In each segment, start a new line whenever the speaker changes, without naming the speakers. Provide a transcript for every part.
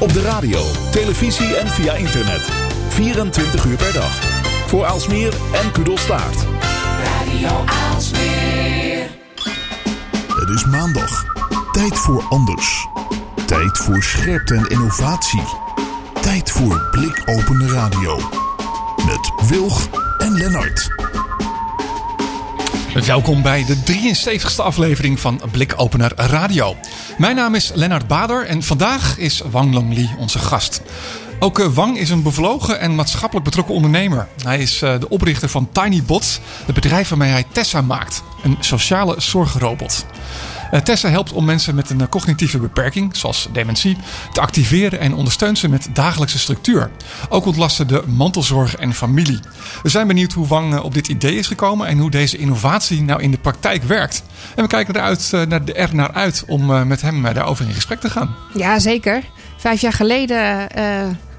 Op de radio, televisie en via internet. 24 uur per dag. Voor Aalsmeer en Kudelstaart.
Radio Aalsmeer.
Het is maandag. Tijd voor anders. Tijd voor scherpte en innovatie. Tijd voor blikopende radio. Met Wilg en Lennart.
Welkom bij de 73ste aflevering van Blikopener Radio. Mijn naam is Lennart Bader en vandaag is Wang Longli onze gast. Ook eh, Wang is een bevlogen en maatschappelijk betrokken ondernemer. Hij is eh, de oprichter van TinyBot, het bedrijf waarmee hij Tessa maakt, een sociale zorgrobot. Eh, Tessa helpt om mensen met een cognitieve beperking, zoals dementie, te activeren en ondersteunt ze met dagelijkse structuur. Ook ontlast ze de mantelzorg en familie. We zijn benieuwd hoe Wang op dit idee is gekomen en hoe deze innovatie nou in de praktijk werkt. En we kijken eruit, er naar uit om met hem daarover in gesprek te gaan.
Ja, zeker. Vijf jaar geleden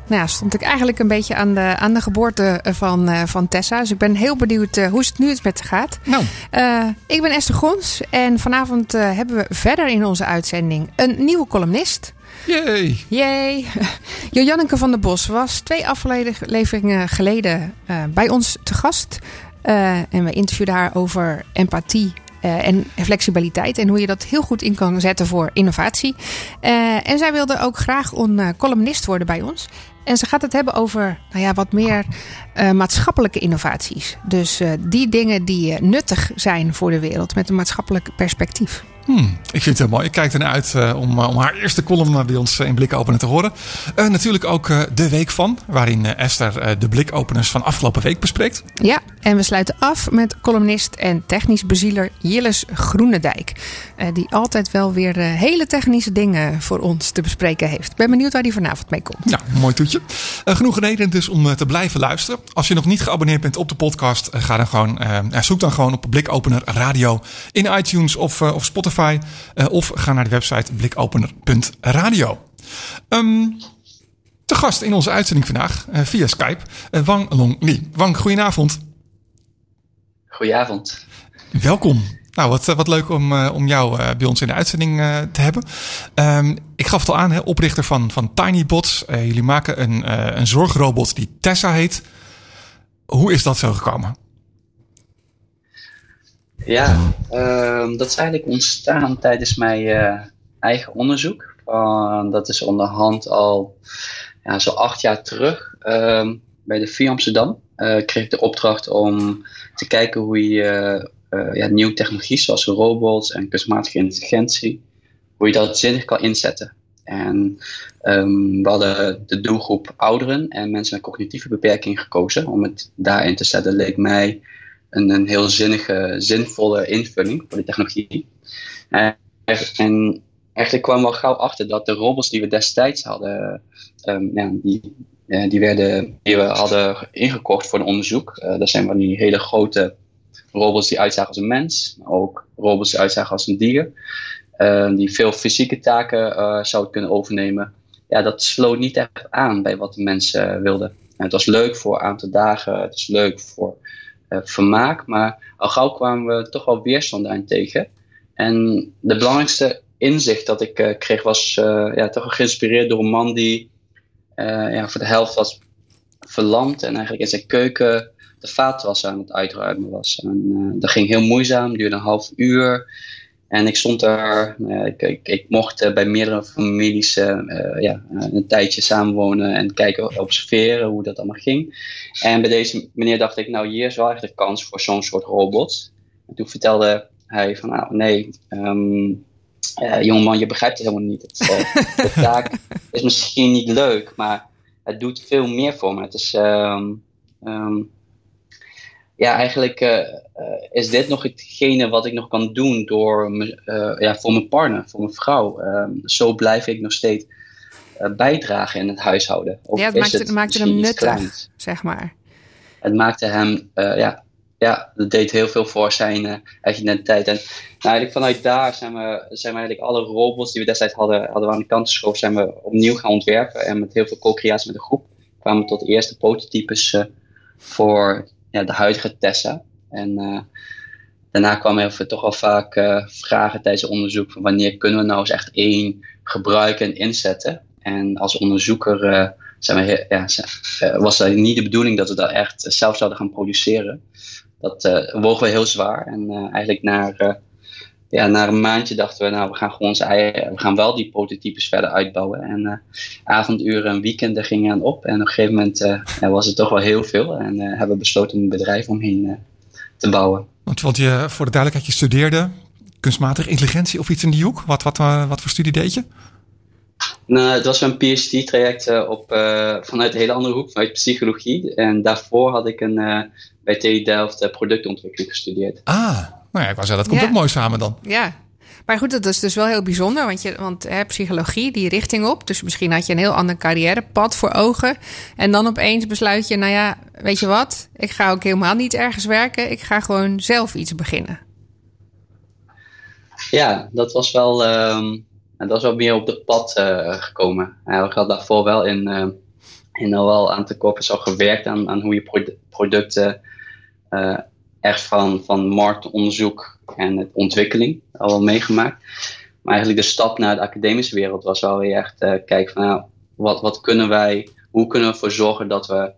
nou ja, stond ik eigenlijk een beetje aan de, aan de geboorte van, uh, van Tessa. Dus ik ben heel benieuwd uh, hoe het nu met ze gaat.
Nou.
Uh, ik ben Esther Gons en vanavond hebben we verder in onze uitzending een nieuwe columnist.
Yay!
Yay! Jojanneke van der Bos was twee afleveringen geleden bij ons te gast. en we interviewden haar over empathie uh, en flexibiliteit. En hoe je dat heel goed in kan zetten voor innovatie. Uh, en zij wilde ook graag een uh, columnist worden bij ons. En ze gaat het hebben over nou ja, wat meer uh, maatschappelijke innovaties. Dus uh, die dingen die uh, nuttig zijn voor de wereld met een maatschappelijk perspectief.
Hmm, ik vind het heel mooi. Ik kijk ernaar uit uh, om, om haar eerste column bij ons in Blikopener te horen. Natuurlijk ook de week van, waarin Esther de blikopeners van afgelopen week bespreekt.
Ja, en we sluiten af met columnist en technisch bezieler Jilles Groenendijk. die altijd wel weer hele technische dingen voor ons te bespreken heeft. Ben benieuwd waar die vanavond mee komt.
Ja, mooi toetje. genoeg reden dus om te blijven luisteren. Als je nog niet geabonneerd bent op de podcast, ga dan gewoon, zoek dan gewoon op Blikopener Radio in iTunes of, of Spotify Spotify. Uh, of ga naar de website blikopener.radio. Um, te gast in onze uitzending vandaag uh, via Skype uh, Wang Long Li. Wang, goedenavond.
Goedenavond.
Welkom. Nou, wat, wat leuk om, uh, om jou uh, bij ons in de uitzending uh, te hebben. Um, ik gaf het al aan, hè, oprichter van, van TinyBots. jullie maken een, een zorgrobot die Tessa heet. Hoe is dat zo gekomen?
Ja, uh, dat is eigenlijk ontstaan tijdens mijn uh, eigen onderzoek. Dat is onderhand al ja, zo acht jaar terug uh, bij de VU Amsterdam. Uh, kreeg ik de opdracht om te kijken hoe je uh, ja, nieuwe technologie zoals robots en kunstmatige intelligentie, hoe je dat zinnig kan inzetten. En um, we hadden de doelgroep ouderen en mensen met cognitieve beperking gekozen om het daarin te zetten. Leek mij een, een heel zinnige, zinvolle invulling voor de technologie. En, en eigenlijk kwamen we al gauw achter dat de robots die we destijds hadden, um, ja, die, werden, die we hadden ingekocht voor een onderzoek. Uh, dat zijn van die hele grote robots die uitzagen als een mens, maar ook robots die uitzagen als een dier. Die veel fysieke taken zouden kunnen overnemen. Ja, dat sloot niet echt aan bij wat de mensen wilden. En het was leuk voor een aantal dagen, het is leuk voor vermaak. Maar al gauw kwamen we toch wel weerstand daarin tegen. En de belangrijkste inzicht dat ik uh, kreeg was uh, ja, toch geïnspireerd door een man die ja, voor de helft was verlamd en eigenlijk in zijn keuken de vaatwas aan het uitruimen was. En, dat ging heel moeizaam, duurde een half uur. En ik stond daar, uh, ik, ik, ik, mocht uh, bij meerdere families uh, ja, een tijdje samenwonen en kijken, observeren hoe dat allemaal ging. En bij deze meneer dacht ik, nou hier is wel echt de kans voor zo'n soort robot. En toen vertelde hij van, nou nee, um, jongeman, je begrijpt het helemaal niet. Het, de taak is misschien niet leuk, maar het doet veel meer voor me. Het is... Um, um, ja, eigenlijk uh, uh, is dit nog hetgene wat ik nog kan doen door uh, ja, voor mijn partner, voor mijn vrouw. zo blijf ik nog steeds bijdragen in het huishouden.
Of ja, het maakte, het maakte hem nuttig, zeg maar.
Het maakte hem, ja, ja, dat deed heel veel voor zijn identiteit. En nou, eigenlijk vanuit daar zijn we, zijn we eigenlijk alle robots die we destijds hadden, hadden we aan de kant geschoven, zijn we opnieuw gaan ontwerpen. En met heel veel co-creatie met de groep kwamen we tot de eerste prototypes voor ja, de huidige Tessa. En uh, daarna kwamen er toch wel vaak uh, vragen tijdens het onderzoek van wanneer kunnen we nou eens echt één gebruiken en inzetten. En als onderzoeker zijn we, ja, was het niet de bedoeling dat we dat echt zelf zouden gaan produceren. Dat wogen we heel zwaar. En eigenlijk naar ja, na een maandje dachten we, nou, we gaan gewoon eigen, we gaan wel die prototypes verder uitbouwen. En uh, avonduren en weekenden gingen aan op. En op een gegeven moment uh, was het toch wel heel veel. En uh, hebben we besloten een bedrijf omheen te bouwen.
Want, want je, voor de duidelijkheid, je studeerde kunstmatige intelligentie of iets in die hoek. Wat, wat, wat voor studie deed je?
Nou, het was een PhD-traject op, vanuit een hele andere hoek, vanuit psychologie. En daarvoor had ik een, bij TU Delft productontwikkeling gestudeerd.
Ah, nou ja, ik wou zeggen, dat komt ook mooi samen dan.
Ja. Maar goed, dat is dus wel heel bijzonder, want, je, want hè, psychologie, die richting op. Dus misschien had je een heel ander carrièrepad voor ogen. En dan opeens besluit je, nou ja, weet je wat? Ik ga ook helemaal niet ergens werken. Ik ga gewoon zelf iets beginnen.
Ja, dat was wel, um, dat was wel meer op de pad uh, gekomen. Uh, we hadden daarvoor wel in, uh, in al wel aan te kopen zo gewerkt aan, aan hoe je producten echt van, van marktonderzoek en ontwikkeling al meegemaakt. Maar eigenlijk de stap naar de academische wereld was wel weer echt uh, van nou, wat, wat kunnen wij, hoe kunnen we ervoor zorgen dat we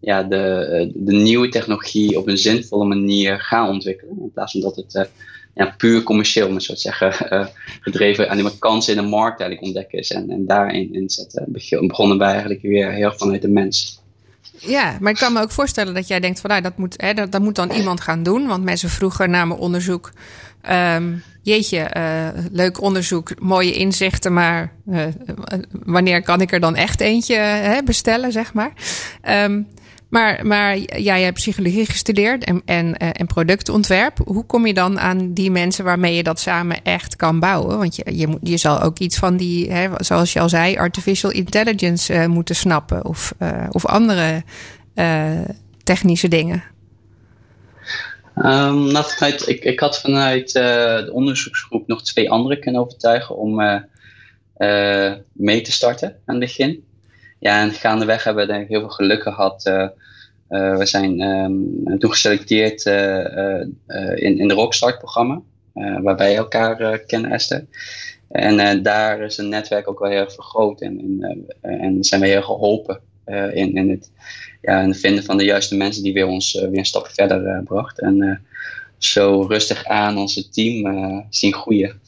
ja, de, de nieuwe technologie op een zinvolle manier gaan ontwikkelen. In plaats van dat het uh, ja, puur commercieel, maar zo te zeggen, uh, gedreven alleen maar kansen in de markt eigenlijk ontdekken is en, en daarin inzetten. Begonnen wij eigenlijk weer heel vanuit de mens.
Ja, maar ik kan me ook voorstellen dat jij denkt van nou, dat moet, hè, dat, moet dan iemand gaan doen. Want mensen vroegen naar mijn onderzoek. Um, jeetje, uh, leuk onderzoek, mooie inzichten, maar uh, wanneer kan ik er dan echt eentje hè, bestellen, zeg maar. Um, maar, maar jij hebt psychologie gestudeerd en, en, eh, en productontwerp. Hoe kom je dan aan die mensen waarmee je dat samen echt kan bouwen? Want je, je, je zal ook iets van die, hè, zoals je al zei, artificial intelligence uh, moeten snappen. Of, uh, of andere technische dingen.
Um, ik, ik had vanuit de onderzoeksgroep nog twee anderen kunnen overtuigen om mee te starten aan het begin ja, en gaandeweg hebben we heel veel geluk gehad. Uh, uh, we zijn um, toen geselecteerd uh, in, in de Rockstart-programma, waarbij elkaar kennen, Esther. En daar is een netwerk ook wel heel erg vergroot en, en, en zijn we heel geholpen in, in, het, ja, in vinden van de juiste mensen die weer ons weer een stap verder bracht. En zo rustig aan onze team zien groeien.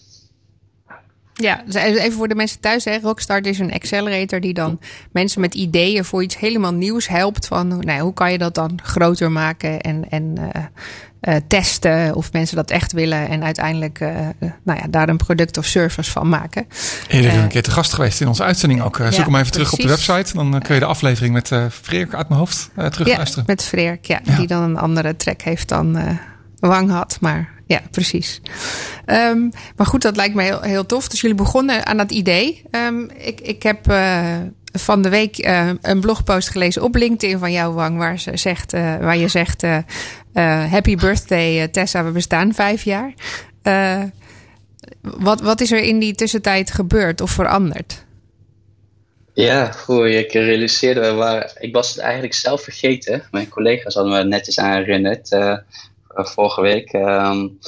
Ja, dus even voor de mensen thuis. Hè. Rockstart is een accelerator die dan mensen met ideeën voor iets helemaal nieuws helpt. Van nou, hoe kan je dat dan groter maken en, en uh, uh, testen of mensen dat echt willen. En uiteindelijk uh, nou ja, daar een product of service van maken.
Eerder een keer te gast geweest in onze uitzending ook. Zoek ja, hem even terug op de website. Dan kun je de aflevering met Freek uit mijn hoofd terugluisteren.
Ja, met Freek, ja, ja, Die dan een andere track heeft dan Wang had. Maar ja, precies. Um, maar goed, dat lijkt me heel, tof. Dus jullie begonnen aan dat idee. Um, ik, ik heb uh, van de week uh, een blogpost gelezen op LinkedIn van jou, Wang, waar, ze zegt, uh, waar je zegt: Happy birthday, Tessa, we bestaan vijf jaar. wat, wat is er in die tussentijd gebeurd of veranderd?
Ja, goed, ik realiseerde, ik was het eigenlijk zelf vergeten. Mijn collega's hadden me netjes aan herinnerd. Eh, vorige week. Um,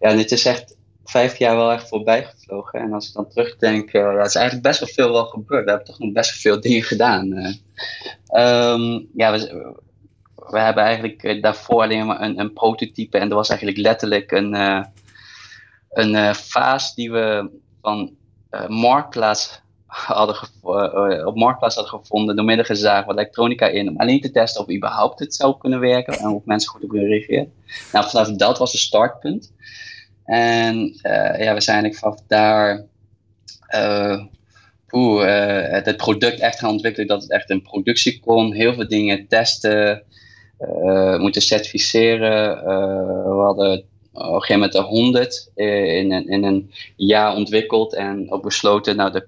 ja, dit is echt vijf jaar wel echt voorbij gevlogen. En als ik dan terugdenk, uh, ja, is eigenlijk best wel veel wel gebeurd. We hebben toch nog best wel veel dingen gedaan. Um, ja, we, we, hebben eigenlijk daarvoor alleen maar een, een prototype. En dat was eigenlijk letterlijk een, een fase die we van Marktplaats hadden uh, op Marktplaats hadden gevonden door middel gezaagd wat elektronica in om alleen te testen of überhaupt het zou kunnen werken en of mensen goed op kunnen reageren. Nou, vanaf dat was het startpunt. En uh, ja, we zijn eigenlijk vanaf daar uh, het, product echt gaan ontwikkelen dat het echt in productie kon. Heel veel dingen testen, moeten certificeren. we hadden op een gegeven moment de 100 in, in, in een jaar ontwikkeld en ook besloten, nou de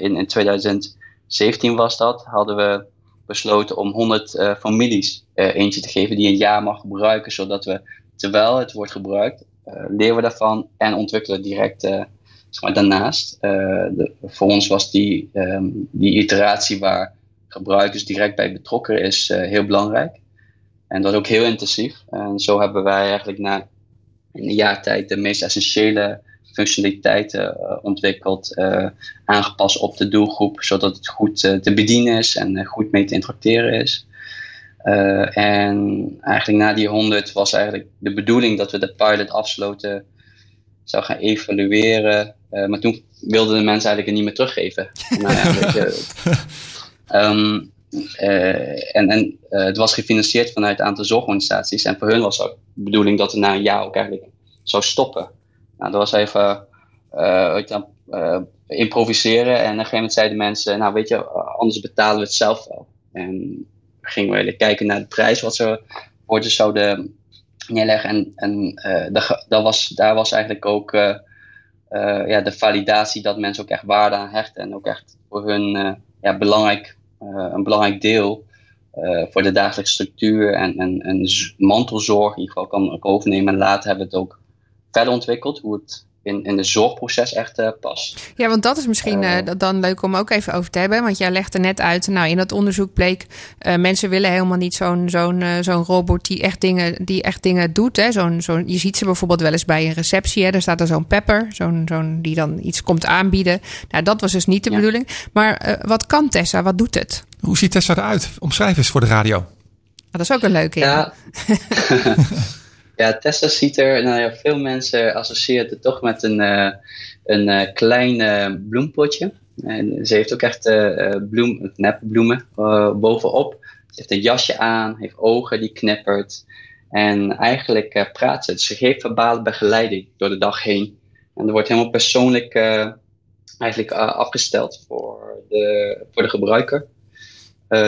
in, in 2017 was dat, hadden we besloten om 100 uh, eh, families uh, eentje te geven die een jaar mag gebruiken, zodat we, terwijl het wordt gebruikt, leren we daarvan en ontwikkelen direct zeg maar, daarnaast. De, voor ons was die, um, die iteratie waar gebruikers direct bij betrokken is heel belangrijk. En dat ook heel intensief. En zo hebben wij eigenlijk na een jaar tijd de meest essentiële functionaliteiten ontwikkeld, aangepast op de doelgroep, zodat het goed te bedienen is en goed mee te interacteren is. en eigenlijk na die 100 was eigenlijk de bedoeling dat we de pilot afsloten, zou gaan evalueren. maar toen wilden de mensen eigenlijk het niet meer teruggeven. nou ja, weet je, um, uh, en en uh, het was gefinancierd vanuit een aantal zorgorganisaties. En voor hun was ook de bedoeling dat het na een jaar ook eigenlijk zou stoppen. Nou, dat was even uh, improviseren. En op een gegeven moment zeiden mensen, nou weet je, anders betalen we het zelf wel. En gingen we kijken naar de prijs wat ze voor ze zouden neerleggen. En, en dat, dat was, daar was eigenlijk ook ja, de validatie dat mensen ook echt waarde aan hechten. En ook echt voor hun ja, belangrijk eh, een belangrijk deel voor de dagelijkse structuur en, en, en mantelzorg in ieder geval kan, kan overnemen. En later hebben we het ook verder ontwikkeld, hoe het in, in de zorgproces echt uh, past.
Ja, want dat is misschien uh, dan leuk om ook even over te hebben. Want jij legde net uit, nou in dat onderzoek bleek... Uh, mensen willen helemaal niet zo'n zo'n zo'n robot die echt dingen, die echt dingen doet. Hè. Zo'n, zo'n, je ziet ze bijvoorbeeld wel eens bij een receptie. Hè. Daar staat er zo'n pepper, zo'n, zo'n, die dan iets komt aanbieden. Nou, dat was dus niet de ja. bedoeling. Maar wat kan Tessa? Wat doet het?
Hoe ziet Tessa eruit? Omschrijf eens voor de radio.
Ah, dat is ook een leuke.
Ja. Ja, Tessa ziet er, nou ja, veel mensen associëren het toch met een, uh, een uh, klein uh, bloempotje. En ze heeft ook echt bloem, nepbloemen bovenop. Ze heeft een jasje aan, heeft ogen die knippert. En eigenlijk praat ze. Ze geeft verbale begeleiding door de dag heen. En er wordt helemaal persoonlijk eigenlijk afgesteld voor de, voor de gebruiker.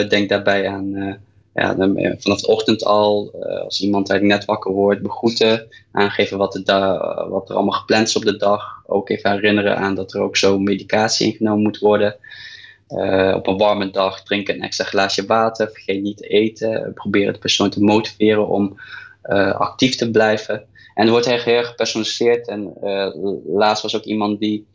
denk daarbij aan ja, dan, eh, vanaf de ochtend al, uh, als iemand eigenlijk net wakker wordt, begroeten, aangeven wat, de wat er allemaal gepland is op de dag. Ook even herinneren aan dat er ook zo medicatie ingenomen moet worden. Uh, op een warme dag drink een extra glaasje water, vergeet niet te eten. Probeer de persoon te motiveren om actief te blijven. En er wordt heel erg gepersonaliseerd. En laatst was ook iemand die,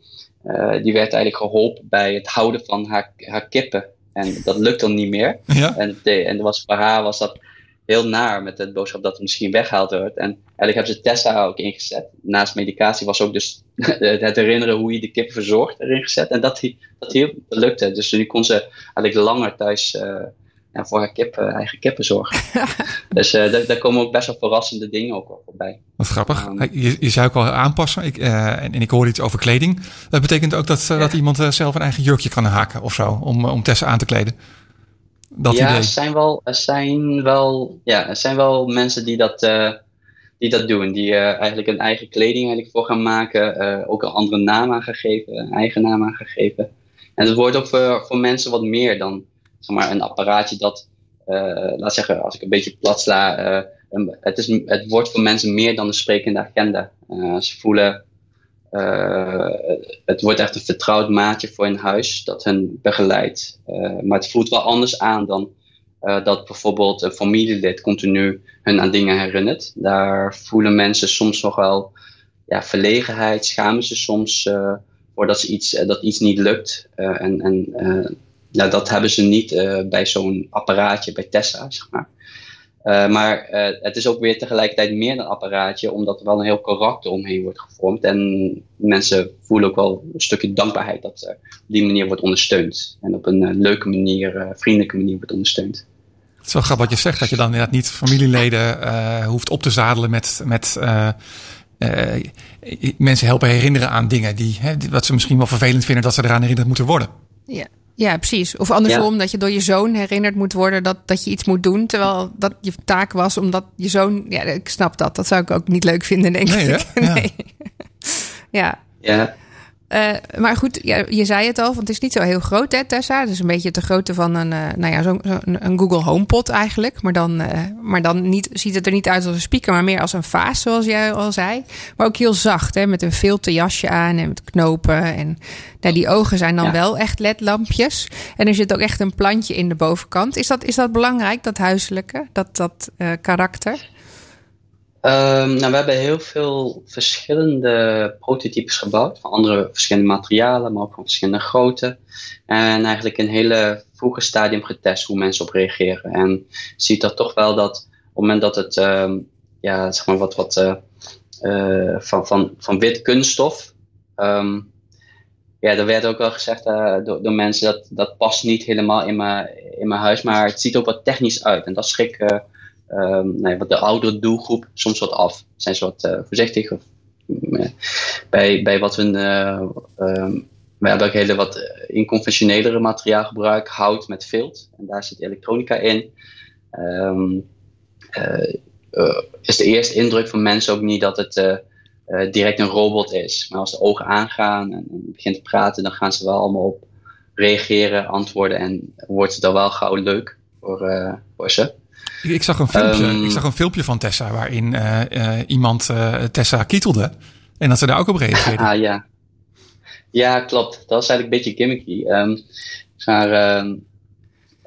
die werd eigenlijk geholpen bij het houden van haar, haar kippen. En dat lukt dan niet meer. Ja. En, de, en was, voor haar was dat heel naar met het boodschap dat het misschien weggehaald wordt. En eigenlijk hebben ze Tessa ook ingezet. Naast medicatie was ook dus het herinneren hoe je de kip verzorgt erin gezet. En dat, dat, dat lukte. Dus nu kon ze eigenlijk langer thuis uh, ja, voor haar kip, uh, eigen kippen zorgen. dus uh, daar, daar, komen ook best wel verrassende dingen ook wel voorbij.
Wat grappig. Um, je, je zou ook al aanpassen. Ik, uh, en, en, ik hoor iets over kleding. Dat betekent ook dat, dat iemand zelf een eigen jurkje kan haken of zo. Om, om Tessa aan te kleden.
Dat ja, idee. Er zijn wel, er zijn wel, ja, er zijn wel mensen die dat, die dat doen. Die eigenlijk een eigen kleding eigenlijk voor gaan maken. ook een andere naam aan gegeven. Een eigen naam aan gegeven. En het wordt ook voor, voor mensen wat meer dan zeg maar, een apparaatje dat, uh, laat zeggen, als ik een beetje plat sla, uh, het, is, het wordt voor mensen meer dan een sprekende agenda. Uh, ze voelen, het wordt echt een vertrouwd maatje voor in huis dat hen begeleidt. maar het voelt wel anders aan dan dat bijvoorbeeld een familielid continu hun aan dingen herinnert. Daar voelen mensen soms nog wel ja, verlegenheid, schamen ze soms voordat ze iets, dat iets niet lukt. en en nou, dat hebben ze niet uh, bij zo'n apparaatje, bij Tessa, zeg maar. Uh, maar uh, het is ook weer tegelijkertijd meer dan een apparaatje, omdat er wel een heel karakter omheen wordt gevormd. En mensen voelen ook wel een stukje dankbaarheid dat op die manier wordt ondersteund. En op een leuke manier, vriendelijke manier wordt ondersteund.
Het is wel grappig wat je zegt, dat je dan inderdaad niet familieleden hoeft op te zadelen met, met mensen helpen herinneren aan dingen die, hè, wat ze misschien wel vervelend vinden dat ze eraan herinnerd moeten worden.
Ja. Ja, precies. Of andersom, ja. dat je door je zoon herinnerd moet worden dat, dat je iets moet doen. Terwijl dat je taak was omdat je zoon. Ja, ik snap dat. Dat zou ik ook niet leuk vinden, denk
nee,
ik.
Ja.
Nee. ja.
ja.
Uh, maar goed, ja, je zei het al, want het is niet zo heel groot, hè, Tessa. Het is een beetje de grootte van een, uh, nou ja, zo'n zo een Google HomePod eigenlijk. Maar dan, uh, maar dan niet, ziet het er niet uit als een speaker, maar meer als een vaas, zoals jij al zei. Maar ook heel zacht, hè, met een filterjasje aan en met knopen. En nou, die ogen zijn dan ja. wel echt ledlampjes. En er zit ook echt een plantje in de bovenkant. Is dat, is dat belangrijk, dat huiselijke, dat, dat karakter?
Um, nou, we hebben heel veel verschillende prototypes gebouwd, van andere verschillende materialen, maar ook van verschillende grootte. En eigenlijk in een hele vroege stadium getest hoe mensen op reageren. En je ziet dat toch wel dat op het moment dat het, um, ja, zeg maar wat, wat uh, uh, van, van, van wit kunststof, ehm, ja, er werd ook wel gezegd uh, door, door, mensen dat dat past niet helemaal in mijn, in mijn huis, maar het ziet ook wat technisch uit. En dat schrik um, nee, wat de oudere doelgroep soms wat af. Zijn ze wat uh, voorzichtig of, bij, bij wat we. Um, we hebben ook hele wat inconventionelere materiaal gebruikt, hout met vilt. En daar zit elektronica in. Um, is de eerste indruk van mensen ook niet dat het direct een robot is. Maar als de ogen aangaan en, en, begint te praten, dan gaan ze wel allemaal op reageren, antwoorden en wordt het dan wel gauw leuk voor, voor ze.
Ik, ik, zag een filmpje, um, ik zag een filmpje van Tessa waarin uh, iemand Tessa kietelde en dat ze daar ook op reageerde.
Ah ja. Ja, klopt. Dat was eigenlijk een beetje gimmicky. Um, maar, um,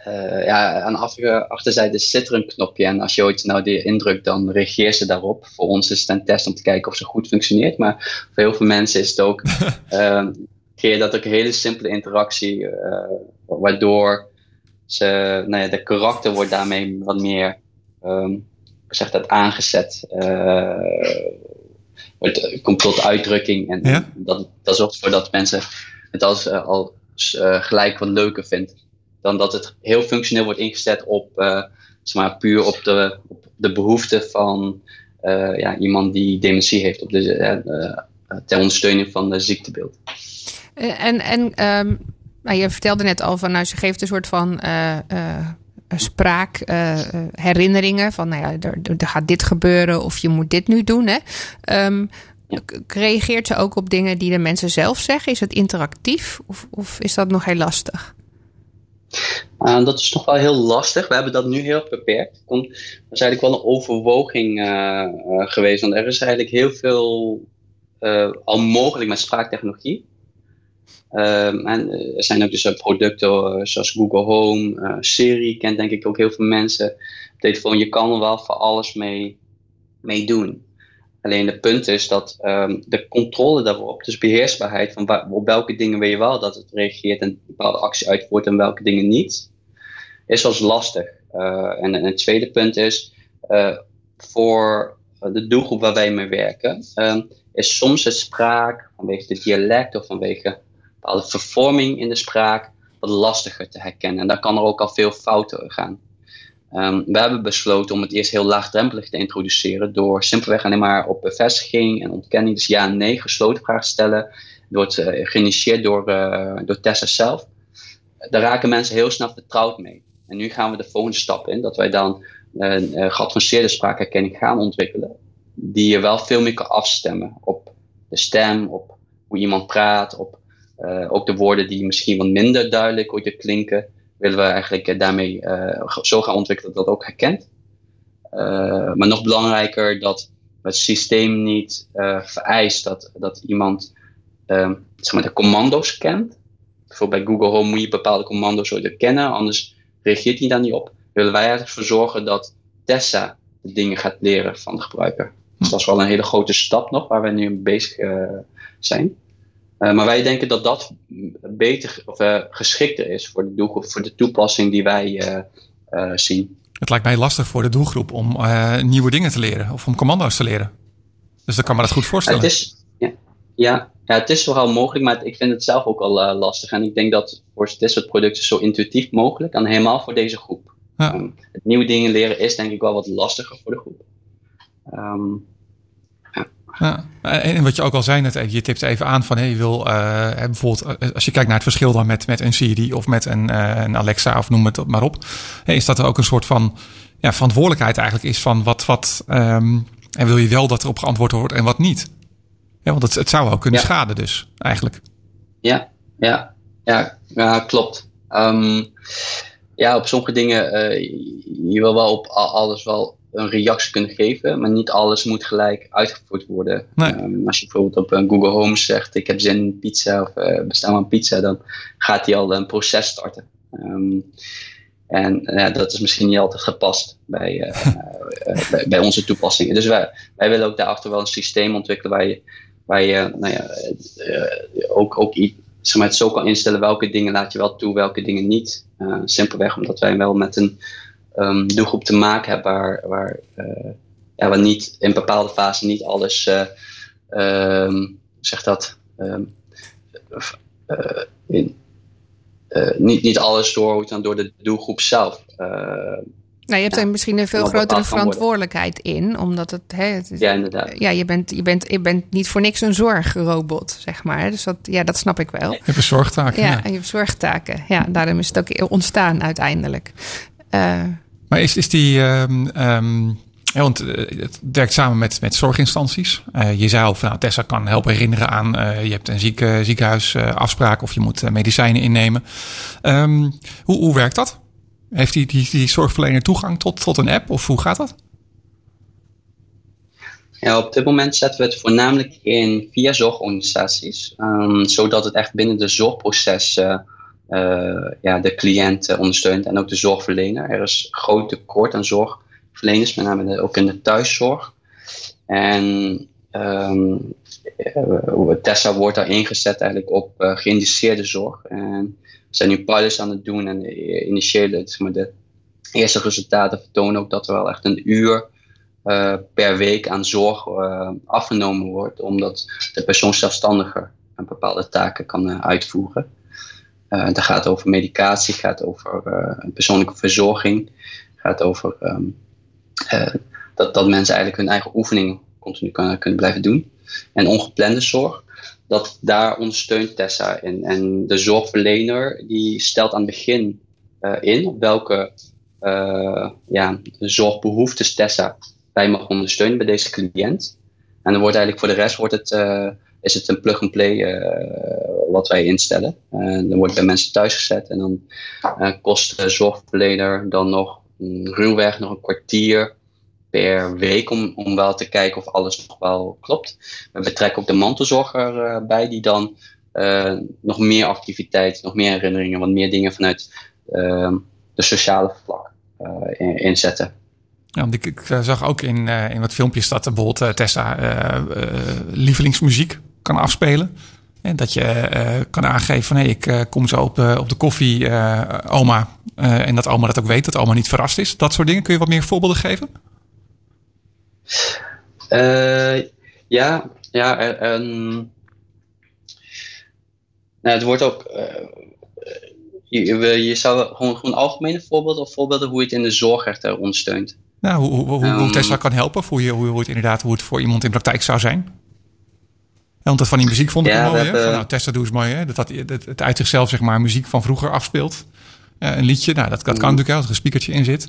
uh, ja, aan de achterzijde zit er een knopje. En als je ooit nou die indrukt, dan reageert ze daarop. Voor ons is het een test om te kijken of ze goed functioneert. Maar voor heel veel mensen is het ook. creëer dat ook een hele simpele interactie. Uh, waardoor ze, nou ja, de karakter wordt daarmee wat meer. Um, zeg dat, aangezet. wordt, komt tot uitdrukking. En
ja?
dat, dat zorgt ervoor dat mensen het als, al gelijk wat leuker vinden dan dat het heel functioneel wordt ingezet op, uh, zeg maar, puur op de, op de behoeften van uh, ja, iemand die dementie heeft, op de, uh, ter ondersteuning van de ziektebeeld.
En, en um, nou, je vertelde net al van, nou, ze geeft een soort van spraak, herinneringen van, nou ja, er, er, gaat dit gebeuren of je moet dit nu doen. Hè? Um, Reageert ze ook op dingen die de mensen zelf zeggen? Is het interactief of, of is dat nog heel lastig?
Uh, dat is toch wel heel lastig. We hebben dat nu heel beperkt. Er is eigenlijk wel een overwoging uh, uh, geweest. Want er is eigenlijk heel veel al mogelijk met spraaktechnologie. Ehm, en er zijn ook dus producten zoals Google Home, Siri kent denk ik ook heel veel mensen. Telefoon, je kan er wel voor alles mee, mee doen. Alleen het punt is dat um, de controle daarop, dus beheersbaarheid van op welke dingen wil je wel dat het reageert en bepaalde actie uitvoert en welke dingen niet, is wel lastig. En, het tweede punt is, voor de doelgroep waar wij mee werken, um, is soms het spraak vanwege de dialect of vanwege bepaalde vervorming in de spraak wat lastiger te herkennen. En daar kan er ook al veel fouten gaan. Um, we hebben besloten om het eerst heel laagdrempelig te introduceren door simpelweg alleen maar op bevestiging en ontkenning, dus ja en nee, gesloten vragen stellen. Wordt uh, geïnitieerd door, uh, door Tessa zelf. Daar raken mensen heel snel vertrouwd mee. En nu gaan we de volgende stap in, dat wij dan een uh, geavanceerde spraakherkenning gaan ontwikkelen, die je wel veel meer kan afstemmen op de stem, op hoe iemand praat, op ook de woorden die misschien wat minder duidelijk ooit klinken willen we eigenlijk eh, daarmee uh, zo gaan ontwikkelen dat dat ook herkent. Maar nog belangrijker dat het systeem niet vereist dat, dat iemand zeg maar de commando's kent. Bijvoorbeeld bij Google Home moet je bepaalde commando's ooit kennen, anders reageert hij daar niet op. Willen wij eigenlijk voor zorgen dat Tessa de dingen gaat leren van de gebruiker. Dus dat is wel een hele grote stap nog waar we nu mee bezig zijn. Uh, maar wij denken dat dat beter of uh, geschikter is voor de doelgroep, voor de toepassing die wij uh, zien.
Het lijkt mij lastig voor de doelgroep om nieuwe dingen te leren of om commando's te leren. Dus dan kan me dat goed voorstellen.
het is, ja, ja, ja, het is wel mogelijk, maar ik vind het zelf ook al lastig. En ik denk dat voor dit soort producten zo intuïtief mogelijk en helemaal voor deze groep. Ja. Um, het nieuwe dingen leren is denk ik wel wat lastiger voor de groep. Um,
ja. En wat je ook al zei net, je tipt even aan van hey, je wil uh, bijvoorbeeld, eh, als je kijkt naar het verschil dan met, met een Siri of met een, uh, een Alexa of noem het maar op, is dat er ook een soort van ja, verantwoordelijkheid eigenlijk is van wat, wat um, en wil je wel dat erop geantwoord wordt en wat niet. Ja, want het, het zou ook kunnen ja. schaden dus, eigenlijk.
Ja, ja, ja, ja klopt. Um, ja, op sommige dingen, uh, je wil wel op alles wel een reactie kunnen geven, maar niet alles moet gelijk uitgevoerd worden.
Nee.
Um, als je bijvoorbeeld op een Google Home zegt: Ik heb zin in pizza of uh, bestel een pizza, dan gaat hij al een proces starten. Um, en ja, dat is misschien niet altijd gepast bij, uh, bij, bij, onze toepassingen. Dus wij, wij willen ook daarachter wel een systeem ontwikkelen waar je, waar je nou ja, ook, ook zeg maar, het zo kan instellen welke dingen laat je wel toe, welke dingen niet. simpelweg omdat wij wel met een um, doelgroep te maken hebben waar, waar, uh, ja, waar niet in bepaalde fasen niet alles, uh, um, zeg dat, ehm, in, niet, niet alles door, dan door de doelgroep zelf.
Nou, je hebt er misschien een veel grotere verantwoordelijkheid in, omdat het, hè, het
ja, inderdaad.
Ja, je bent, je, bent, je bent niet voor niks een zorgrobot, zeg maar. Dus dat, ja, dat snap ik wel. Je
hebt zorgtaken.
Ja, en je hebt zorgtaken. Ja, daarom is het ook ontstaan uiteindelijk.
Uh, maar is, is die. Um, um, want het werkt samen met, met zorginstanties. Uh, je zei al van nou, Tessa kan helpen herinneren aan uh, je hebt een ziek, ziekenhuisafspraak of je moet medicijnen innemen. Um, hoe, hoe werkt dat? Heeft die, die, die zorgverlener toegang tot, tot een app of hoe gaat dat?
Ja, op dit moment zetten we het voornamelijk in via zorgorganisaties, um, zodat het echt binnen de zorgproces uh, ja, de cliënt ondersteunt en ook de zorgverlener. Er is groot tekort aan zorgverleners, met name ook in de thuiszorg. En um, Tessa wordt daar ingezet eigenlijk op geïndiceerde zorg. En we zijn nu pilots aan het doen en de initiële, zeg maar, de eerste resultaten vertonen ook dat er wel echt een uur per week aan zorg afgenomen wordt, omdat de persoon zelfstandiger een bepaalde taken kan uitvoeren. Dat gaat over medicatie, gaat over persoonlijke verzorging, gaat over um, dat, dat mensen eigenlijk hun eigen oefeningen continu kunnen, kunnen blijven doen. En ongeplande zorg dat daar ondersteunt Tessa in. En de zorgverlener die stelt aan het begin in welke ja, zorgbehoeftes Tessa bij mag ondersteunen bij deze cliënt. En dan wordt eigenlijk voor de rest wordt het, is het een plug-and-play wat wij instellen. dan wordt bij mensen thuis gezet en dan kost de zorgverlener dan nog ruwweg nog een kwartier per week om, om wel te kijken of alles nog wel klopt. We betrekken ook de mantelzorger uh, bij die dan nog meer activiteit, nog meer herinneringen, wat meer dingen vanuit uh, de sociale vlak in, inzetten.
Ja, want ik, ik zag ook in, in wat filmpjes dat bijvoorbeeld Tessa lievelingsmuziek kan afspelen. En dat je kan aangeven van hé, hey, ik kom zo op, op de koffie, oma. en dat oma dat ook weet, dat oma niet verrast is. Dat soort dingen. Kun je wat meer voorbeelden geven?
Ja, ja um, nou, het wordt ook. Je, je zou gewoon, gewoon algemene voorbeelden of voorbeelden hoe je het in de zorg echt ondersteunt.
Nou, hoe, hoe, hoe um, Tesla kan helpen, hoe, je, hoe, hoe het inderdaad hoe het voor iemand in praktijk zou zijn. Want dat van die muziek vond ik ja, mooi. Hebben, van, nou, Tesla doe is mooi, hè? Dat, dat, dat het uit zichzelf zeg maar muziek van vroeger afspeelt. Uh, een liedje, nou, dat, dat kan mm. natuurlijk, als er een speakertje in zit.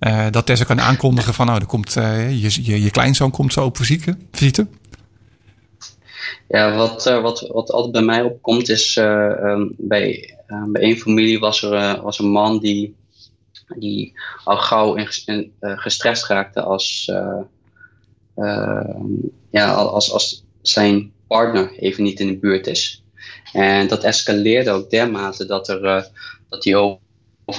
Uh, dat Tessa kan aankondigen van nou, er komt, uh, je, je, je, kleinzoon komt zo op visite.
Ja, wat, wat, wat altijd bij mij opkomt is, um, bij, bij één familie was er was een man die, die al gauw in, in, gestrest raakte als, ja, als, als zijn partner even niet in de buurt is. En dat escaleerde ook dermate dat, er, dat hij ook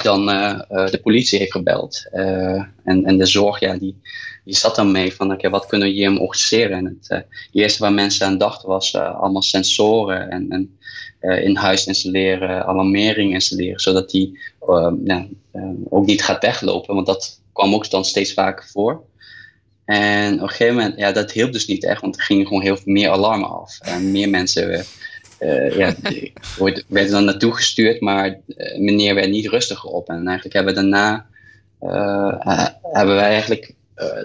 dan uh, de politie heeft gebeld. En, en de zorg, ja, die, die zat dan mee van, oké, wat kunnen we hier organiseren? En het eerste waar mensen aan dachten was allemaal sensoren en, en in huis installeren, alarmering installeren, zodat die nou, ook niet gaat weglopen, want dat kwam ook dan steeds vaker voor. En op een gegeven moment, ja, dat hielp dus niet echt, want er gingen gewoon heel veel meer alarmen af. En meer mensen uh, ja, werden dan naartoe gestuurd, maar uh, meneer werd niet rustiger op. En eigenlijk hebben we daarna uh, hebben wij eigenlijk